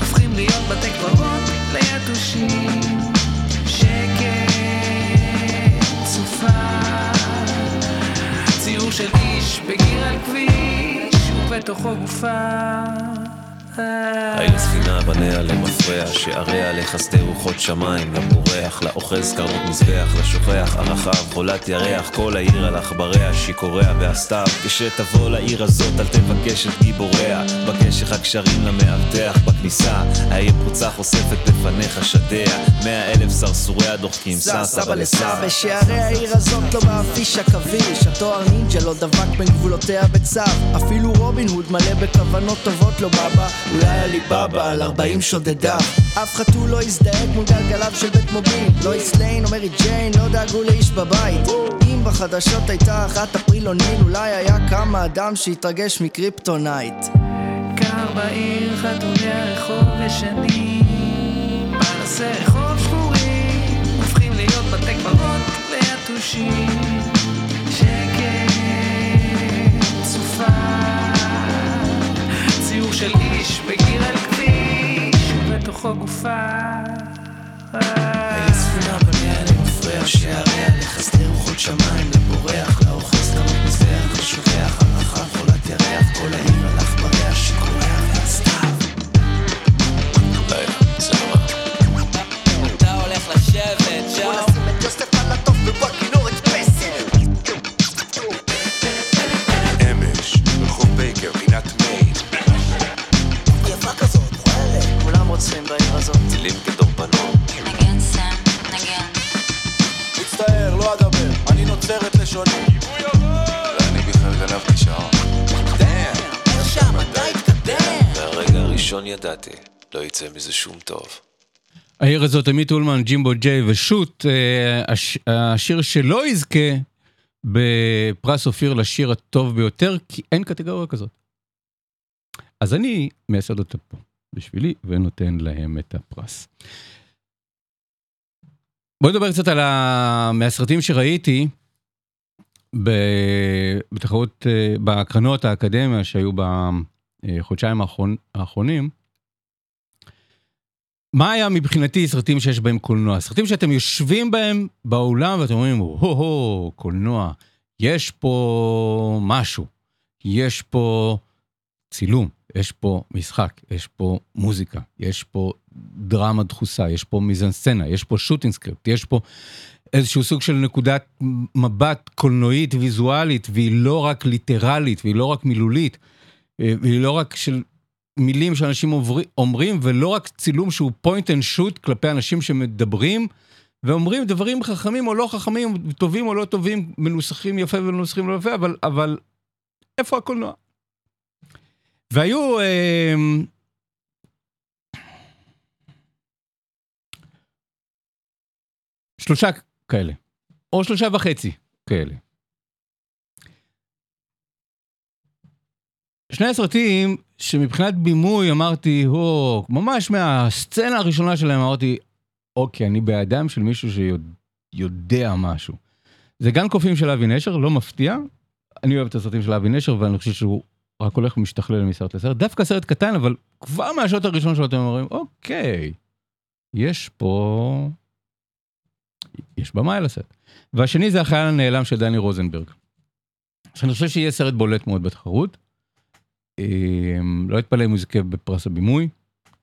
הופכים להיות בתי קברות ליתושים. שקט, סופה ציור של איש בגיר על כביש ובתוכו גופה העיר ספינה בניה למפרע, שעריה לחסדי רוחות שמיים, לפורח, לאוחז קרנות מזבח, לשוכח, הרחב, חולת ירח, כל העיר על עכבריה, שיכוריה והסתיו. כשתבוא לעיר הזאת אל תבקש את גיבוריה, בקש לך קשרים למאבטח בכניסה, העיר פרוצה חושפת בפניך שדיה, מאה אלף סרסוריה דוחקים סע סבא לסע. בשערי העיר הזאת לא באפיש עכביש, התואר נינג'ה לא דבק בין גבולותיה בצו, אפילו רובין הוד מלא בכוונות טובות לא בא אולי עליבאבא על ארבעים שודדיו אף חתול לא הזדהק מול גלגליו של בית מוביל. לא איסליין או מרי ג'יין לא דאגו לאיש בבית. אם בחדשות הייתה אחת אפריל אוניל אולי היה קם אדם שהתרגש מקריפטונייט. קר בעיר חתולי הרחוב ישנים. פנסי רחוב שבורים הופכים להיות בתי קברות ליתושים של איש בגיר על כביש. ובתוכו גופה העיר ספינה בניה למפרע שעריה לחסדי רוחות שמיים לבורח לאוחז כמות מזבח לשוכח על רחב חולת ירח כל העיר על עכבריה שקורע והסתיו יצא מזה שום טוב. העיר הזאת, עמית אולמן, ג'ימבו ג'יי ושות, השיר שלא יזכה בפרס אופיר לשיר הטוב ביותר, כי אין קטגוריה כזאת. אז אני מייסד אותה פה. בשבילי ונותן להם את הפרס. בוא נדבר קצת על ה... מהסרטים שראיתי. בתחרות, אה, בהקרנות האקדמיה שהיו בחודשיים. האחרונים. מה היה מבחינתי סרטים שיש בהם קולנוע? סרטים שאתם יושבים בהם באולם ואתם אומרים, הו-הו, קולנוע, יש פה משהו, יש פה צילום, יש פה משחק, יש פה מוזיקה, יש פה דרמה דחוסה, יש פה מיזנסצנה, יש פה shooting script, יש פה איזשהו סוג של נקודת מבט קולנועית ויזואלית, והיא לא רק ליטרלית, והיא לא רק מילולית, אה, והיא לא רק של מילים שאנשים אומרים, ולא רק צילום שהוא point and shoot כלפי אנשים שמדברים, ואומרים דברים חכמים או לא חכמים, טובים או לא טובים, מנוסחים יפה ומנוסחים לא יפה, אבל, אבל איפה הקולנוע? והיו... אה, שלושה כאלה, או שלושה וחצי כאלה. שני הסרטים שמבחינת בימוי אמרתי, הו, ממש מהסצנה הראשונה שלהם אמרתי, אוקיי, אני בידיים של מישהו שיודע משהו. זה גן קופים של אבי נשר, לא מפתיע. אני אוהב את הסרטים של אבי נשר ואני חושב שהוא רק הולך ומשתכלל מסרט לסרט. דווקא סרט קטן, אבל כבר מהשעות הראשון שלו אתם אומרים, אוקיי, יש פה... יש במה אל הסרט. והשני זה החייל הנעלם של דני רוזנברג. שאני חושב שיהיה סרט בולט מאוד בתחרות. אמ, לא אתפלא אם הוא יזכה בפרס הבימוי,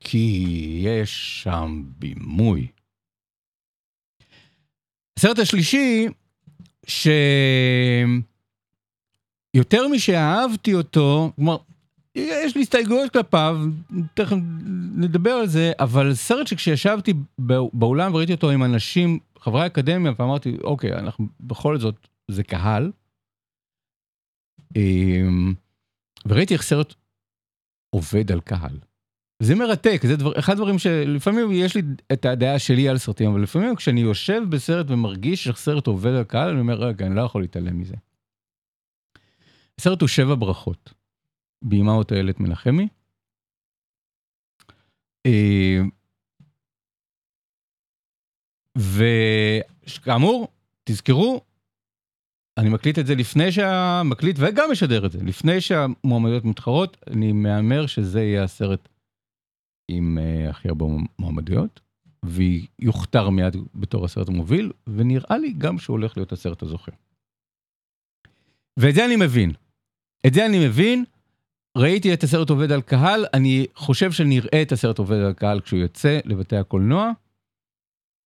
כי יש שם בימוי. הסרט השלישי, שיותר משאהבתי אותו, כלומר, יש לי הסתייגויות כלפיו, תכף נדבר על זה, אבל סרט שכשישבתי באולם וראיתי אותו עם אנשים, חברי אקדמיה, ואמרתי, אוקיי, אנחנו בכל זאת, זה קהל. וראיתי איך סרט עובד על קהל. זה מרתק, זה דבר, אחד הדברים שלפעמים יש לי את הדעה שלי על סרטים, אבל לפעמים כשאני יושב בסרט ומרגיש איך סרט עובד על קהל, אני אומר, רגע, אני לא יכול להתעלם מזה. הסרט הוא שבע ברכות. ביימה אותו איילת מנחמי. אה, וכאמור, תזכרו, אני מקליט את זה לפני שהמקליט וגם משדר את זה, לפני שהמועמדויות מתחרות, אני מהמר שזה יהיה הסרט עם uh, הכי הרבה מועמדויות, ויוכתר מיד בתור הסרט המוביל, ונראה לי גם שהוא הולך להיות הסרט הזוכה. ואת זה אני מבין. את זה אני מבין, ראיתי את הסרט עובד על קהל, אני חושב שנראה את הסרט עובד על קהל כשהוא יוצא לבתי הקולנוע,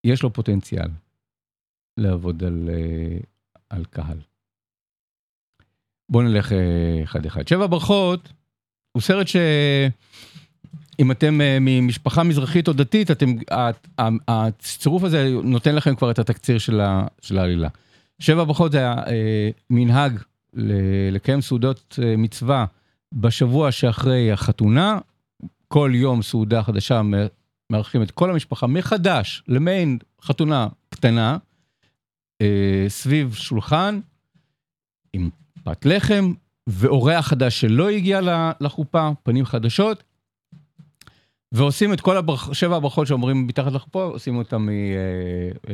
יש לו פוטנציאל לעבוד על, uh, על קהל. בואו נלך אה, אחד אחד. שבע ברכות הוא סרט שאם אתם אה, ממשפחה מזרחית או דתית, אתם, הצירוף הזה נותן לכם כבר את התקציר של, ה, של העלילה. שבע ברכות זה היה מנהג לקיים סעודות אה, מצווה בשבוע שאחרי החתונה. כל יום סעודה חדשה מארחים את כל המשפחה מחדש למעין חתונה קטנה. אה, סביב שולחן עם פת לחם ואורח חדש שלא הגיע לחופה, פנים חדשות. ועושים את כל הברח, שבע הברכות שאומרים מתחת לחופה, עושים אותם אה,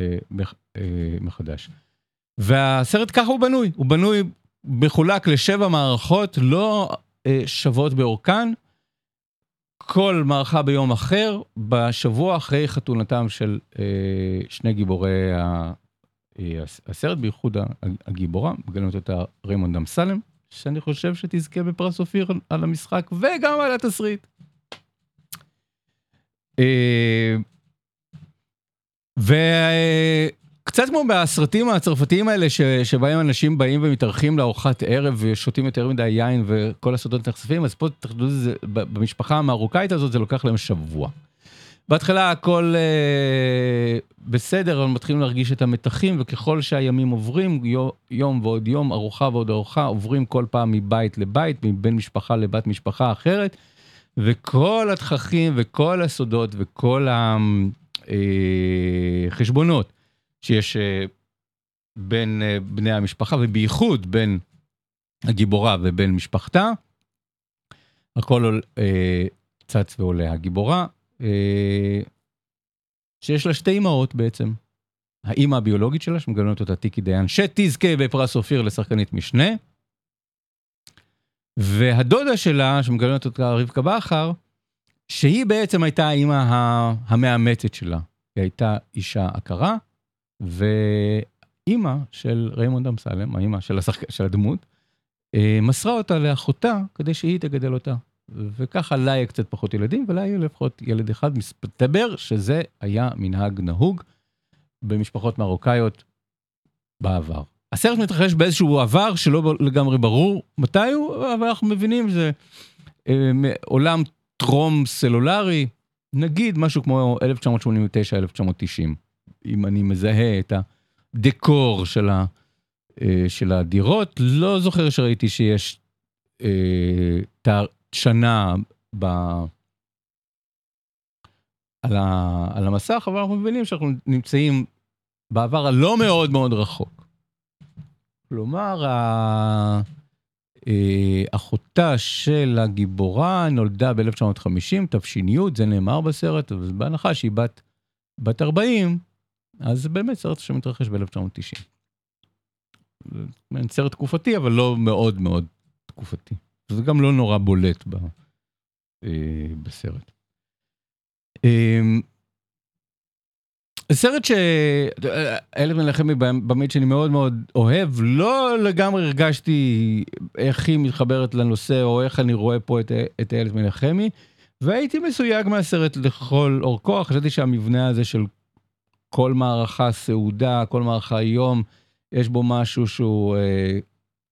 אה, אה, מחדש. והסרט ככה הוא בנוי, הוא בנוי, מחולק לשבע מערכות לא שוות באורכן, כל מערכה ביום אחר, בשבוע אחרי חתונתם של שני גיבורי הסרט, בייחוד הגיבורה, מגלמת אותה ריימונד אמסלם, שאני חושב שתזכה בפרס אופיר על המשחק וגם על התסריט. אה, וקצת כמו בסרטים הצרפתיים האלה ש, שבהם אנשים באים ומתארחים לארוחת ערב ושותים יותר מדי יין וכל הסודות נחשפים, אז פה תחדדו את זה, במשפחה המרוקאית הזאת זה לוקח להם שבוע. בהתחלה הכל אה, בסדר, אבל מתחילים להרגיש את המתחים, וככל שהימים עוברים, יום ועוד יום, ארוחה ועוד ארוחה, עוברים כל פעם מבית לבית, מבין משפחה לבת משפחה אחרת, וכל התככים וכל הסודות וכל החשבונות אה, שיש אה, בין אה, בני המשפחה, ובייחוד בין הגיבורה ובין משפחתה, הכל אה, צץ ועולה. הגיבורה שיש לה שתי אמהות בעצם. האימא הביולוגית שלה, שמגלמת אותה טיקי דיין, שתזכה בפרס אופיר לשחקנית משנה. והדודה שלה, שמגלמת אותה רבקה בכר, שהיא בעצם הייתה האימא המאמצת שלה. היא הייתה אישה עקרה, ואימא של ריימונד אמסלם, האימא של, השחק... של הדמות, אה, מסרה אותה לאחותה כדי שהיא תגדל אותה. וככה לה יהיה קצת פחות ילדים, ולה יהיה לפחות ילד אחד. מסתבר שזה היה מנהג נהוג במשפחות מרוקאיות בעבר. הסרט מתרחש באיזשהו עבר שלא לגמרי ברור מתי הוא, אבל אנחנו מבינים שזה אה, עולם טרום סלולרי, נגיד משהו כמו 1989-1990, אם אני מזהה את הדקור של, ה, אה, של הדירות, לא זוכר שראיתי שיש אה, תאר, שנה ב... על, ה, על המסך, אבל אנחנו מבינים שאנחנו נמצאים בעבר הלא מאוד מאוד רחוק. כלומר, ה... אה, אחותה של הגיבורה נולדה ב-1950, תש"י, זה נאמר בסרט, ובהנחה שהיא בת, בת 40, אז זה באמת סרט שמתרחש ב-1990. סרט תקופתי, אבל לא מאוד מאוד תקופתי. זה גם לא נורא בולט ב, אה, בסרט. אה, סרט שאלף מלחמי באמת שאני מאוד מאוד אוהב, לא לגמרי הרגשתי איך היא מתחברת לנושא או איך אני רואה פה את, את אלף מלחמי, והייתי מסויג מהסרט לכל אורכו, חשבתי שהמבנה הזה של כל מערכה סעודה, כל מערכה יום, יש בו משהו שהוא אה,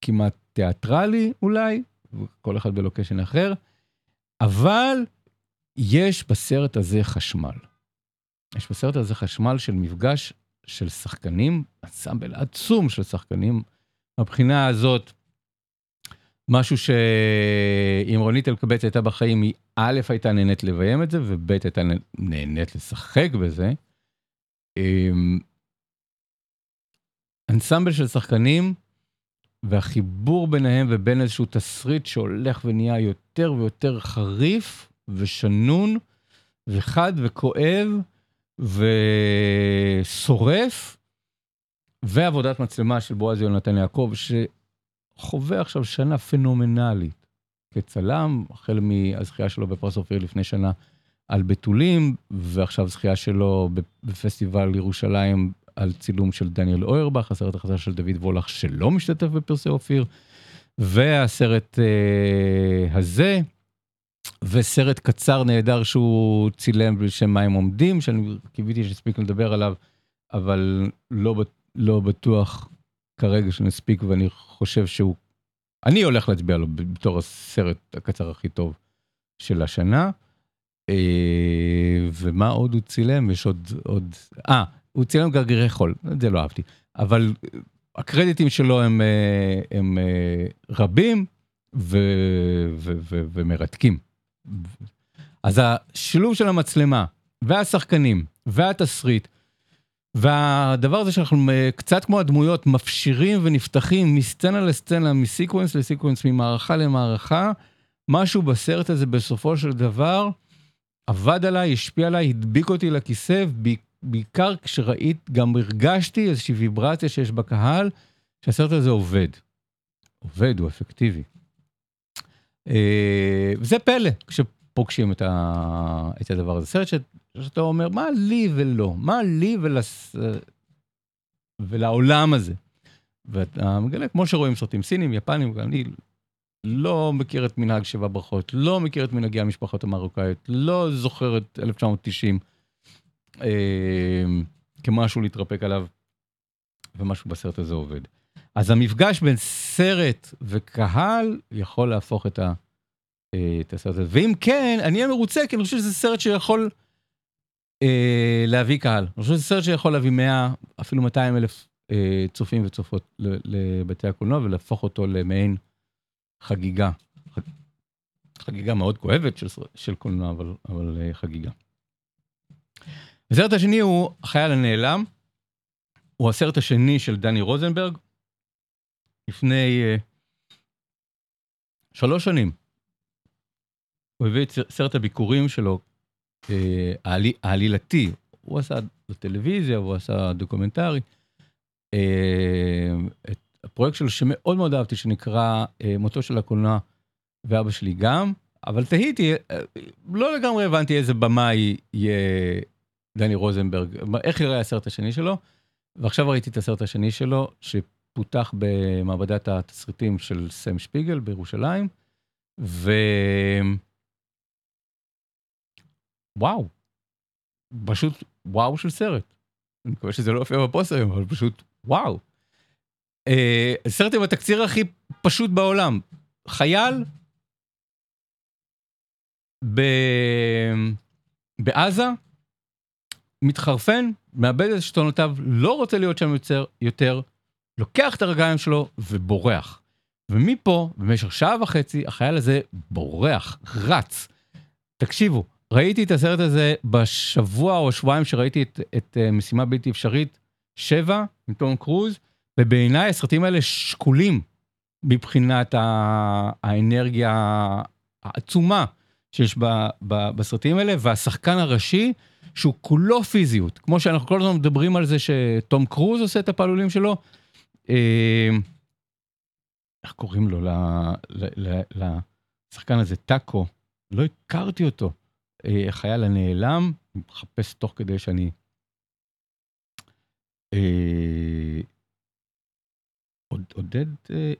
כמעט תיאטרלי אולי, כל אחד בלוקשן אחר, אבל יש בסרט הזה חשמל. יש בסרט הזה חשמל של מפגש של שחקנים, אנסמבל עצום של שחקנים. מבחינה הזאת, משהו שאם רונית אלקבץ הייתה בחיים, היא א', הייתה נהנית לביים את זה, וב', הייתה נהנית לשחק בזה. אמ, אנסמבל של שחקנים, והחיבור ביניהם ובין איזשהו תסריט שהולך ונהיה יותר ויותר חריף ושנון וחד וכואב, ושורף, ועבודת מצלמה של בועז יונתן יעקב, שחווה עכשיו שנה פנומנלית כצלם, החל מהזכייה שלו בפרס אופיר לפני שנה על בתולים, ועכשיו זכייה שלו בפסטיבל ירושלים על צילום של דניאל אוירבך, הסרט החדש של דוד וולך שלא משתתף בפרסי אופיר, והסרט אה, הזה, וסרט קצר נהדר שהוא צילם בשם מה הם עומדים, שאני קיוויתי שנספיק לדבר עליו, אבל לא, לא בטוח כרגע שנספיק, ואני חושב שהוא, אני הולך להצביע לו בתור הסרט הקצר הכי טוב של השנה. אה, ומה עוד הוא צילם? יש עוד, עוד, אה, הוא צילם גרגירי חול, את זה לא אהבתי, אבל הקרדיטים שלו הם, אה, הם אה, רבים ו, ו, ו, ומרתקים. אז השילוב של המצלמה והשחקנים והתסריט והדבר הזה שאנחנו קצת כמו הדמויות מפשירים ונפתחים מסצנה לסצנה, מסיקוונס לסיקוונס, ממערכה למערכה, משהו בסרט הזה בסופו של דבר עבד עליי, השפיע עליי, הדביק אותי לכיסא, כשראית, גם הרגשתי איזושהי ויברציה שיש בקהל, שהסרט הזה עובד. עובד, הוא אפקטיבי. אה, וזה פלא כשפוגשים את, ה, את הדבר הזה. סרט ש, שאתה אומר, מה לי ולא? מה לי ולס, ולעולם הזה? ואתה מגלה, כמו שרואים סרטים סינים, יפנים, אני לא מכיר את מנהג שבע ברכות, לא מכיר את מנהגי המשפחות המרוקאיות, לא זוכר את 1990 אה, כמשהו להתרפק עליו, ומשהו בסרט הזה עובד. אז המפגש בין סרט וקהל יכול להפוך את, ה, אה, את הסרט הזה. ואם כן, אני אהיה מרוצה, כי אני חושב שזה סרט שיכול אה, להביא קהל. אני חושב שזה סרט שיכול להביא 100, אפילו 200 אלף אה, צופים וצופות לבתי הקולנוע, ולהפוך אותו למעין חגיגה. חגיגה מאוד כואבת של, של קולנוע, אבל, אבל אה, חגיגה. הסרט השני הוא החייל הנעלם. הוא הסרט השני של דני רוזנברג, לפני uh, שלוש שנים. הוא הביא את סרט הביקורים שלו, uh, העלי, העלילתי, הוא עשה לטלוויזיה, הוא עשה דוקומנטרי. אה, את הפרויקט שלו שמאוד מאוד אהבתי, שנקרא אה, מותו של הקולנוע ואבא שלי גם, אבל תהיתי, אה, לא לגמרי הבנתי איזה במאי יהיה דני רוזנברג, איך יראה הסרט השני שלו, ועכשיו ראיתי את הסרט השני שלו, שפותח במעבדת התסריטים של סם שפיגל בירושלים, ו... וואו, פשוט וואו של סרט. אני מקווה שזה לא יופיע בפוסט היום, אבל פשוט וואו. אה, סרט עם התקציר הכי פשוט בעולם. חייל ב... בעזה, מתחרפן, מאבד את שתונותיו, לא רוצה להיות שם יותר, יותר, לוקח את הרגליים שלו ובורח. ומפה, במשך שעה וחצי, החייל הזה בורח, רץ. תקשיבו, ראיתי את הסרט הזה בשבוע או שבועיים שראיתי את, את uh, משימה בלתי אפשרית 7 עם תום קרוז, ובעיניי הסרטים האלה שקולים מבחינת האנרגיה העצומה שיש ב, ב, בסרטים האלה, והשחקן הראשי, שהוא כולו פיזיות, כמו שאנחנו כל הזמן מדברים על זה שתום קרוז עושה את הפעלולים שלו. אה, איך קוראים לו? לשחקן הזה, טאקו, לא הכרתי אותו. אה, החייל הנעלם, מחפש תוך כדי שאני... אה, עודד,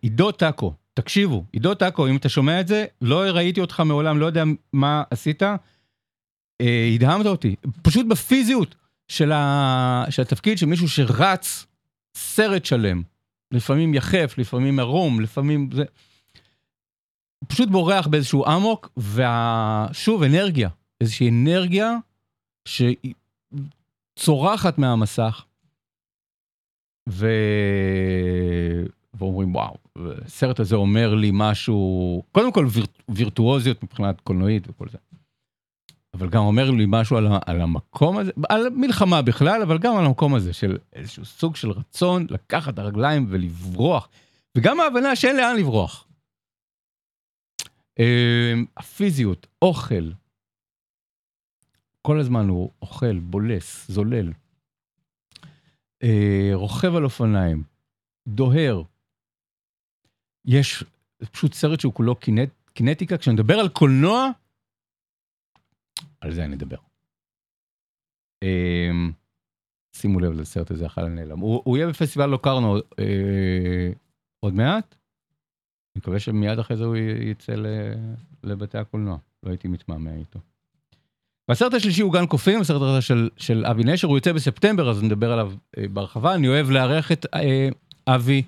עידו טאקו, תקשיבו, עידו טאקו, אם אתה שומע את זה, לא ראיתי אותך מעולם, לא יודע מה עשית, אה, הדהמת אותי, פשוט בפיזיות של, ה... של התפקיד של מישהו שרץ סרט שלם, לפעמים יחף, לפעמים ערום, לפעמים זה... פשוט בורח באיזשהו אמוק, ושוב, אנרגיה, איזושהי אנרגיה שצורחת מהמסך, ו... ואומרים וואו, הסרט הזה אומר לי משהו, קודם כל ויר... וירטואוזיות מבחינת קולנועית וכל זה. אבל גם אומר לי משהו על, על המקום הזה, על מלחמה בכלל, אבל גם על המקום הזה של איזשהו סוג של רצון לקחת הרגליים ולברוח, וגם ההבנה שאין לאן לברוח. אמ, הפיזיות, אוכל, כל הזמן הוא אוכל, בולס, זולל, אה, רוכב על אופניים, דוהר. יש פשוט סרט שהוא כולו קינט, קינטיקה, מדבר על קולנוע, על זה אני אדבר. אמ, שימו לב לסרט הזה, החלל נעלם. הוא, יהיה בפסטיבל לוקרנו אה, עוד מעט. אני מקווה שמיד אחרי זה הוא יצא לבתי הקולנוע. לא הייתי מתמהמה איתו. והסרט השלישי הוא גן קופים, הסרט הזה של, של אבי נשר, הוא יוצא בספטמבר, אז נדבר עליו אה, בהרחבה. אני אוהב לארח את אה, אבי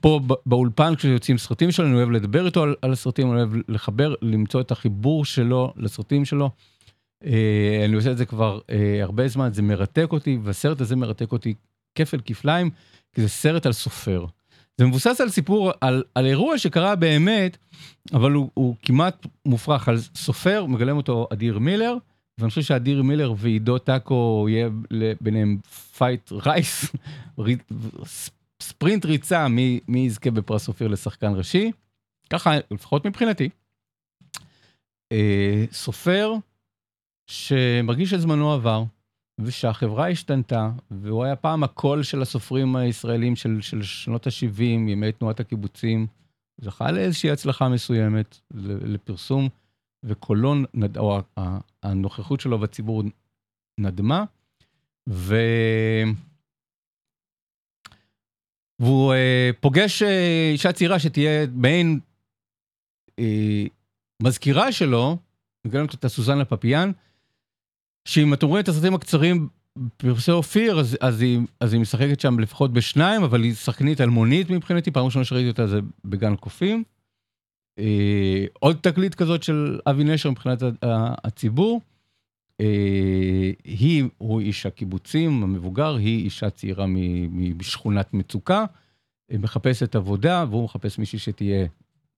פה באולפן כשיוצאים סרטים שלו, אני אוהב לדבר איתו על, על הסרטים, אני אוהב לחבר, למצוא את החיבור שלו לסרטים שלו. אה, אני עושה את זה כבר אה, הרבה זמן, זה מרתק אותי, והסרט הזה מרתק אותי כפל כפליים, כי זה סרט על סופר. זה מבוסס על סיפור, על, על אירוע שקרה באמת, אבל הוא, הוא כמעט מופרך, על סופר, מגלם אותו אדיר מילר, ואני חושב שאדיר מילר ועידו טאקו יהיה ביניהם tight race, ספרינט ריצה מי, מי יזכה בפרס אופיר לשחקן ראשי, ככה לפחות מבחינתי. אה, סופר שמרגיש שזמנו עבר, ושהחברה השתנתה, והוא היה פעם הקול של הסופרים הישראלים של, של שנות ה-70, ימי תנועת הקיבוצים, זכה לאיזושהי הצלחה מסוימת לפרסום, וקולו, או הנוכחות שלו בציבור נדמה, ו... והוא אה, פוגש אה, אישה צעירה שתהיה מעין אה, מזכירה שלו, מגלמת אותה סוזנה פפיאן, שאם אתם רואים את הסרטים הקצרים פרסי אופיר, אז, אז, היא, אז היא משחקת שם לפחות בשניים, אבל היא שחקנית אלמונית מבחינתי, פעם ראשונה שראיתי אותה זה בגן קופים. אה, עוד תקליט כזאת של אבי נשר מבחינת הציבור. אה, היא, הוא איש הקיבוצים המבוגר, היא אישה צעירה משכונת מצוקה, אה, מחפשת עבודה, והוא מחפש מישהי שתהיה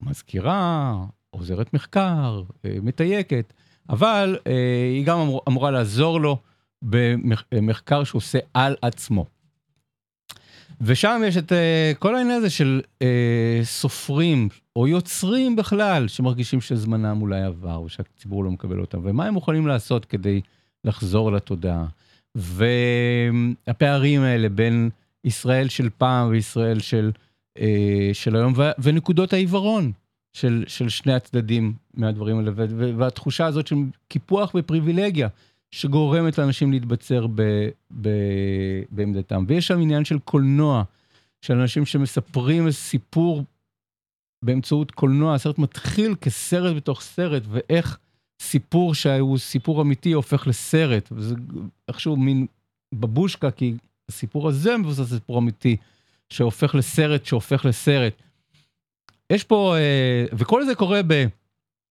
מזכירה, עוזרת מחקר, אה, מתייקת. אבל אה, היא גם אמור, אמורה לעזור לו במחקר שהוא עושה על עצמו. ושם יש את אה, כל העניין הזה של אה, סופרים או יוצרים בכלל שמרגישים שזמנם אולי עבר ושהציבור לא מקבל אותם ומה הם מוכנים לעשות כדי לחזור לתודעה. והפערים האלה בין ישראל של פעם וישראל של, של היום, ונקודות העיוורון של, של שני הצדדים מהדברים האלה, והתחושה הזאת של קיפוח ופריבילגיה שגורמת לאנשים להתבצר ב- ב- בעמדתם. ויש שם עניין של קולנוע, של אנשים שמספרים סיפור באמצעות קולנוע, הסרט מתחיל כסרט בתוך סרט, ואיך סיפור שהוא סיפור אמיתי הופך לסרט, וזה איכשהו מין בבושקה, כי הסיפור הזה מבוסס סיפור אמיתי, שהופך לסרט, שהופך לסרט. יש פה, אה, וכל זה קורה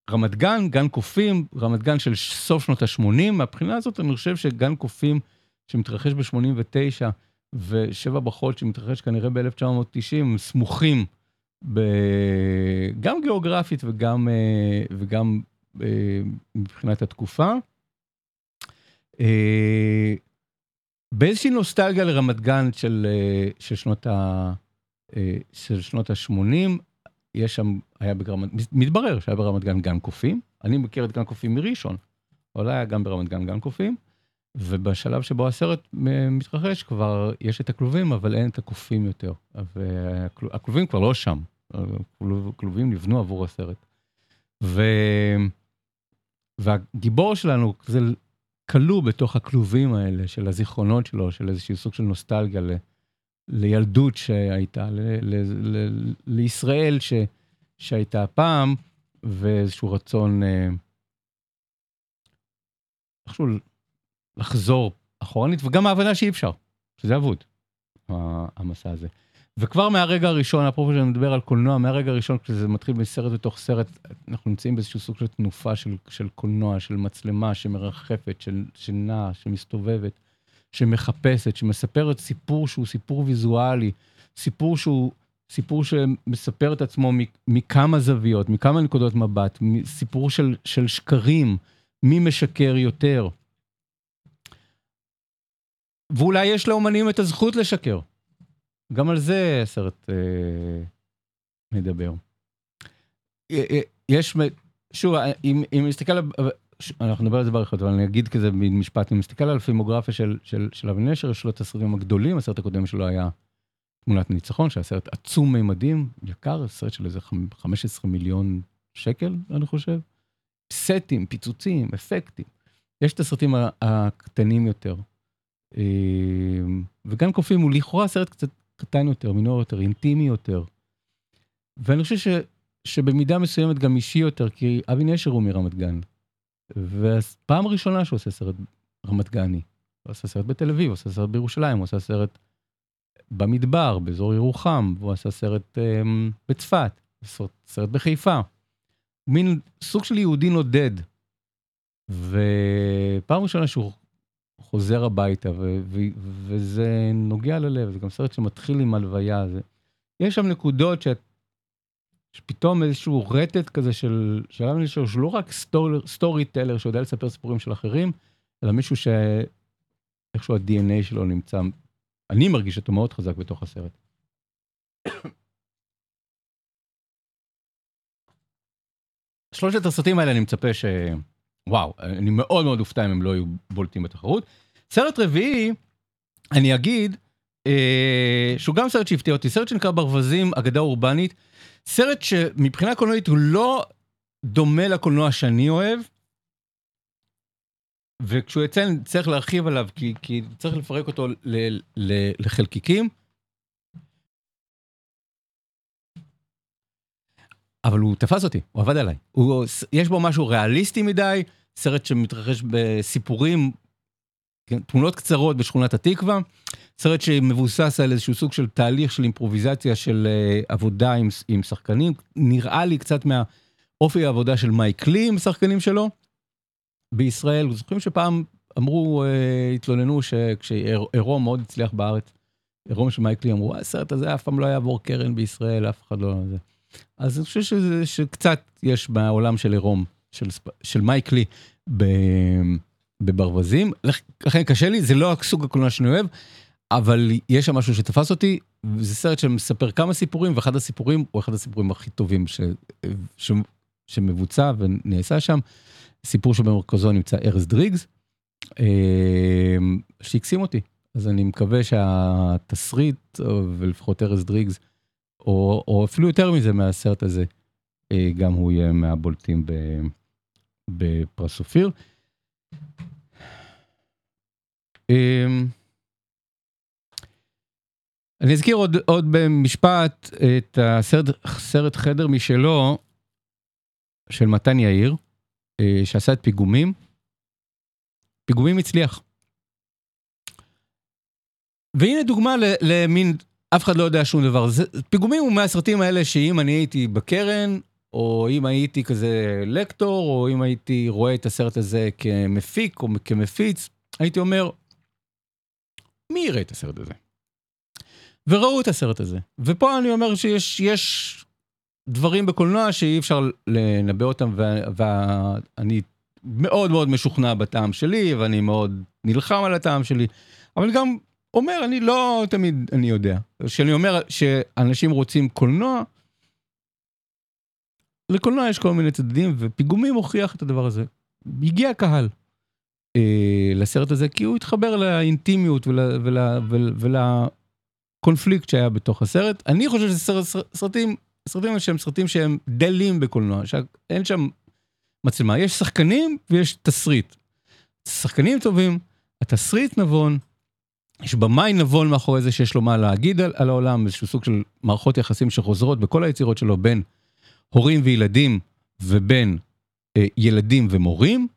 ברמת גן, גן קופים, רמת גן של סוף שנות ה-80, מהבחינה הזאת אני חושב שגן קופים שמתרחש ב-89, ושבע ברכות שמתרחש כנראה ב-1990, סמוכים. גם גיאוגרפית וגם, אה, וגם אה, מבחינת התקופה. אה, באיזושהי נוסטלגיה לרמת גן של. של שנות ה-80, יש שם, היה ברמת, מתברר שהיה ברמת גן גן קופים, אני מכיר את גן קופים מראשון, אבל היה גם ברמת גן גן קופים, ובשלב שבו הסרט מתרחש כבר יש את הכלובים, אבל אין את הקופים יותר. והכלובים כבר לא שם, הכלובים נבנו עבור הסרט. ו... והגיבור שלנו זה כלוא בתוך הכלובים האלה של הזיכרונות שלו, של איזשהו סוג של נוסטלגיה. לילדות שהייתה, ל... ל... ל... לישראל ש... שהייתה פעם, ואיזשהו רצון אה, איכשהו לחזור אחורנית, וגם ההבנה שאי אפשר, שזה אבוד, המסע הזה. וכבר מהרגע הראשון, אפרופו שאני מדבר על קולנוע, מהרגע הראשון, כשזה מתחיל מסרט בתוך סרט, אנחנו נמצאים באיזשהו סוג של תנופה של, של קולנוע, של מצלמה שמרחפת, של, שנעה, שמסתובבת, שמחפשת, שמספרת סיפור שהוא סיפור ויזואלי, סיפור שהוא סיפור שמספר את עצמו מכמה זוויות, מכמה נקודות מבט, סיפור של, של שקרים, מי משקר יותר. ואולי יש לאומנים את הזכות לשקר. גם על זה הסרט אה, מדבר. אה, אה, יש, שוב, אם, אם נסתכל, אנחנו נדבר על זה באריכות, אבל אני אגיד כזה משפט, אם נסתכל על הפימוגרפיה של, של, של אבי נשר, יש לו את הסרטים הגדולים, הסרט הקודם שלו היה תמונת ניצחון, שהיה סרט עצום מימדים, יקר, סרט של איזה 15 מיליון שקל, אני חושב. סטים, פיצוצים, אפקטים. יש את הסרטים הקטנים יותר. וגם קופים הוא לכאורה סרט קצת קטן יותר, מינור יותר, אינטימי יותר. ואני חושב ש, שבמידה מסוימת גם אישי יותר, כי אבי נשר הוא מרמת גן. ופעם ראשונה שהוא עושה סרט רמת גני. הוא עשה סרט בתל אביב, הוא עשה סרט בירושלים, הוא עשה סרט במדבר, באזור ירוחם, והוא עשה סרט um, בצפת, סרט, בחיפה. מין סוג של יהודי נודד. ופעם ראשונה שהוא חוזר הביתה, וזה נוגע ללב, זה גם סרט שמתחיל עם הלוויה. זה... יש שם נקודות שאת... שפתאום איזשהו רטט כזה של שלב מישהו שהוא לא רק stor, storyteller שיודע לספר סיפורים של אחרים, אלא מישהו שאיכשהו ה-DNA שלו נמצא, אני מרגיש אותו מאוד חזק בתוך הסרט. שלושת הסרטים האלה אני מצפה ש... וואו, אני מאוד מאוד אופתע אם הם לא יהיו בולטים בתחרות. סרט רביעי, אני אגיד, אה, שהוא גם סרט שהפתיע אותי, סרט שנקרא ברווזים, אגדה אורבנית, סרט שמבחינה קולנועית הוא לא דומה לקולנוע שאני אוהב, וכשהוא יצא צריך להרחיב עליו, כי, כי צריך לפרק אותו ל, ל, לחלקיקים. אבל הוא תפס אותי, הוא עבד עליי. הוא, יש בו משהו ריאליסטי מדי, סרט שמתרחש בסיפורים, תמונות קצרות בשכונת התקווה, סרט שמבוסס על איזשהו סוג של תהליך של אימפרוביזציה של uh, עבודה עם, שחקנים, נראה לי קצת מהאופי העבודה של מייק לי עם השחקנים שלו. בישראל, זוכרים שפעם אמרו, uh, התלוננו שכשעירום מאוד הצליח בארץ, עירום של מייק לי אמרו, הסרט הזה אף פעם לא יעבור קרן בישראל, אף אחד לא... אז אני חושב שזה, שקצת יש בעולם של עירום, של, של מייק לי בברווזים. לכן קשה לי, זה לא הסוג הקולנוע שאני אוהב, אבל יש שם משהו שתפס אותי, זה סרט שמספר כמה סיפורים, ואחד הסיפורים הוא אחד הסיפורים הכי טובים ש, ש, שמבוצע ונעשה שם. סיפור שבמרכזו נמצא ארז דריגס, אה, שהקסים אותי. אז אני מקווה שהתסריט, ולפחות ארז דריגס, או, או אפילו יותר מזה מהסרט הזה, אה, גם הוא יהיה מהבולטים בפרס אופיר. אמ, אני אזכיר עוד, עוד במשפט את הסרט חדר משלו, של מתן יאיר, אה, שעשה את פיגומים. פיגומים הצליח. והנה דוגמה למין, אף אחד לא יודע שום דבר. זה, פיגומים הוא מהסרטים האלה שאם אני הייתי בקרן, או אם הייתי כזה לקטור, או אם הייתי רואה את הסרט הזה כמפיק או כמפיץ, הייתי אומר, מי יראה את הסרט הזה? וראו את הסרט הזה. ופה אני אומר שיש יש דברים בקולנוע שאי אפשר לנבא אותם, ואני מאוד מאוד משוכנע בטעם שלי, ואני מאוד נלחם על הטעם שלי, אבל גם אומר, אני לא תמיד, אני יודע. כשאני אומר שאנשים רוצים קולנוע, לקולנוע יש כל מיני צדדים, ופיגומים הוכיח את הדבר הזה. הגיע קהל אה, לסרט הזה, כי הוא התחבר לאינטימיות ול, ול, ול, ולקונפליקט שהיה בתוך הסרט. אני חושב שזה סרט, סרטים, סרטים שהם סרטים שהם דלים בקולנוע, שאין שם מצלמה, יש שחקנים ויש תסריט. שחקנים טובים, התסריט נבון, יש במאי נבון מאחורי זה שיש לו מה להגיד על, על העולם, איזשהו סוג של מערכות יחסים שחוזרות בכל היצירות שלו בין הורים וילדים ובין אה, ילדים ומורים.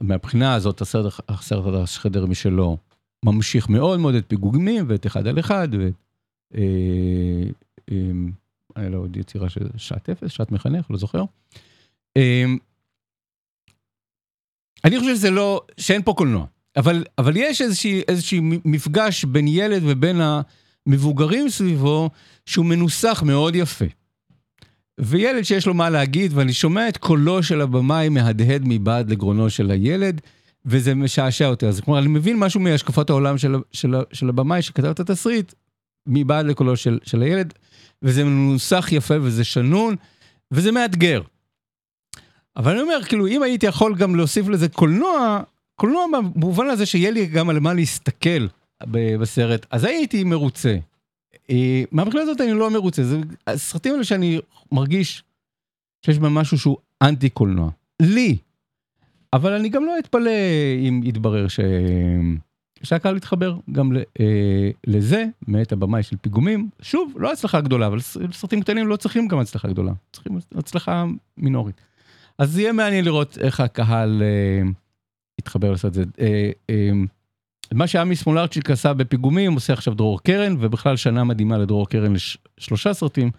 מהבחינה הזאת הסרט, הסרט החדר משלו ממשיך מאוד מאוד את פיגומים ואת אחד על אחד ואת... אה, אה, היה לו עוד יצירה של שעת אפס, שעת מחנך, לא זוכר. אה, אני חושב שזה לא, שאין פה קולנוע. אבל, אבל יש איזושהי, איזושהי מפגש בין ילד ובין המבוגרים סביבו, שהוא מנוסח מאוד יפה. וילד שיש לו מה להגיד, ואני שומע את קולו של הבמאי מהדהד מבעד לגרונו של הילד, וזה משעשע אותי. אז כלומר, אני מבין משהו מהשקפת העולם של, של, של הבמאי שכתב את התסריט, מבעד לקולו של, של הילד, וזה מנוסח יפה וזה שנון, וזה מאתגר. אבל אני אומר, כאילו, אם הייתי יכול גם להוסיף לזה קולנוע, קולנוע במובן הזה שיהיה לי גם על מה להסתכל בסרט, אז הייתי מרוצה. אה, מהבחינה הזאת אני לא מרוצה, זה הסרטים האלה שאני מרגיש שיש בהם משהו שהוא אנטי קולנוע. לי. אבל אני גם לא אתפלא אם יתברר ש... שהקהל יתחבר גם אה, לזה, מאת הבמאי של פיגומים. שוב, לא הצלחה גדולה, אבל סרטים קטנים לא צריכים גם הצלחה גדולה, צריכים הצלחה מינורית. אז יהיה מעניין לראות איך הקהל אה, יתחבר את זה. מה שעמי סמולרצ'יק עשה בפיגומים עושה עכשיו דרור קרן ובכלל שנה מדהימה לדרור קרן לשלושה סרטים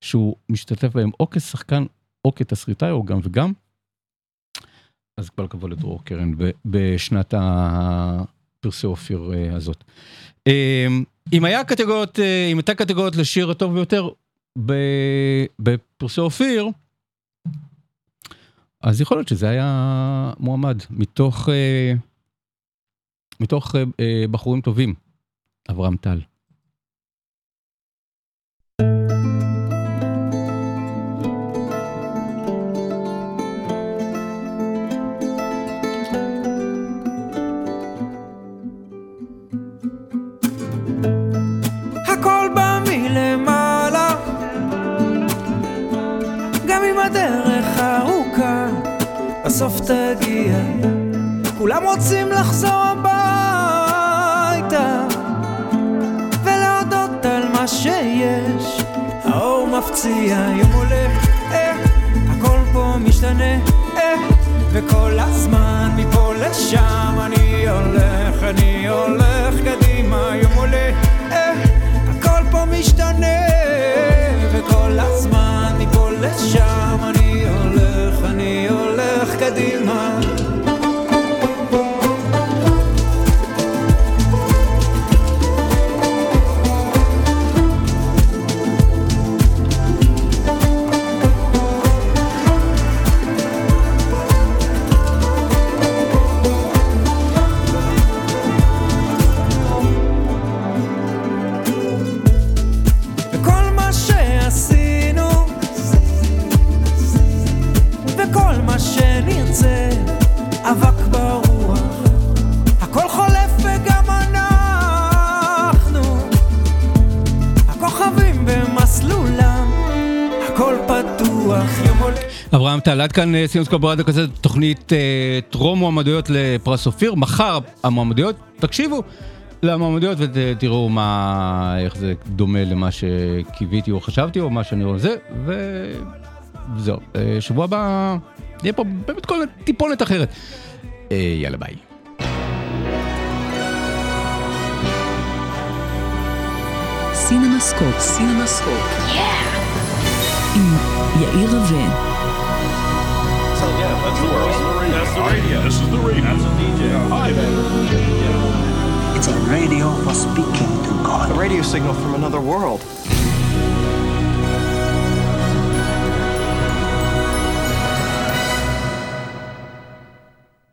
שהוא משתתף בהם או כשחקן או כתסריטאי או גם וגם. אז כל הכבוד לדרור קרן בשנת הפרסי אופיר אה, הזאת. אמ, אם היה קטגוריות אה, אם הייתה קטגוריות לשיר הטוב ביותר בפרסי אופיר. אז יכול להיות שזה היה מועמד מתוך. מתוך אה, אה, בחורים טובים, אברהם טל. בסוף תגיע. כולם רוצים לחזור הביתה שיש. האור מפציע, יום עולה, אה, הכל פה משתנה, אה, וכל הזמן מפה לשם אני הולך, אני הולך קדימה, יום עולה, אה, הכל פה משתנה, וכל הזמן מפה לשם אני הולך, אני הולך קדימה. אברהם טל, עד כאן אה, סינמסקופ ברדיו כזה, תוכנית אה, טרום מועמדויות לפרס אופיר, מחר המועמדויות, תקשיבו למועמדויות ותראו מה, איך זה דומה למה שקיוויתי או חשבתי או מה שאני רואה זה, וזהו, אה, שבוע הבא יהיה פה באמת כל טיפונת אחרת. יאללה ביי. סינמסקופ, סינמסקופ. עם יאיר רווה. So yeah, that's the world. That's the radio. This is the radio. That's a DJ. Hi there. It's a radio for speaking to God. A radio signal from another world.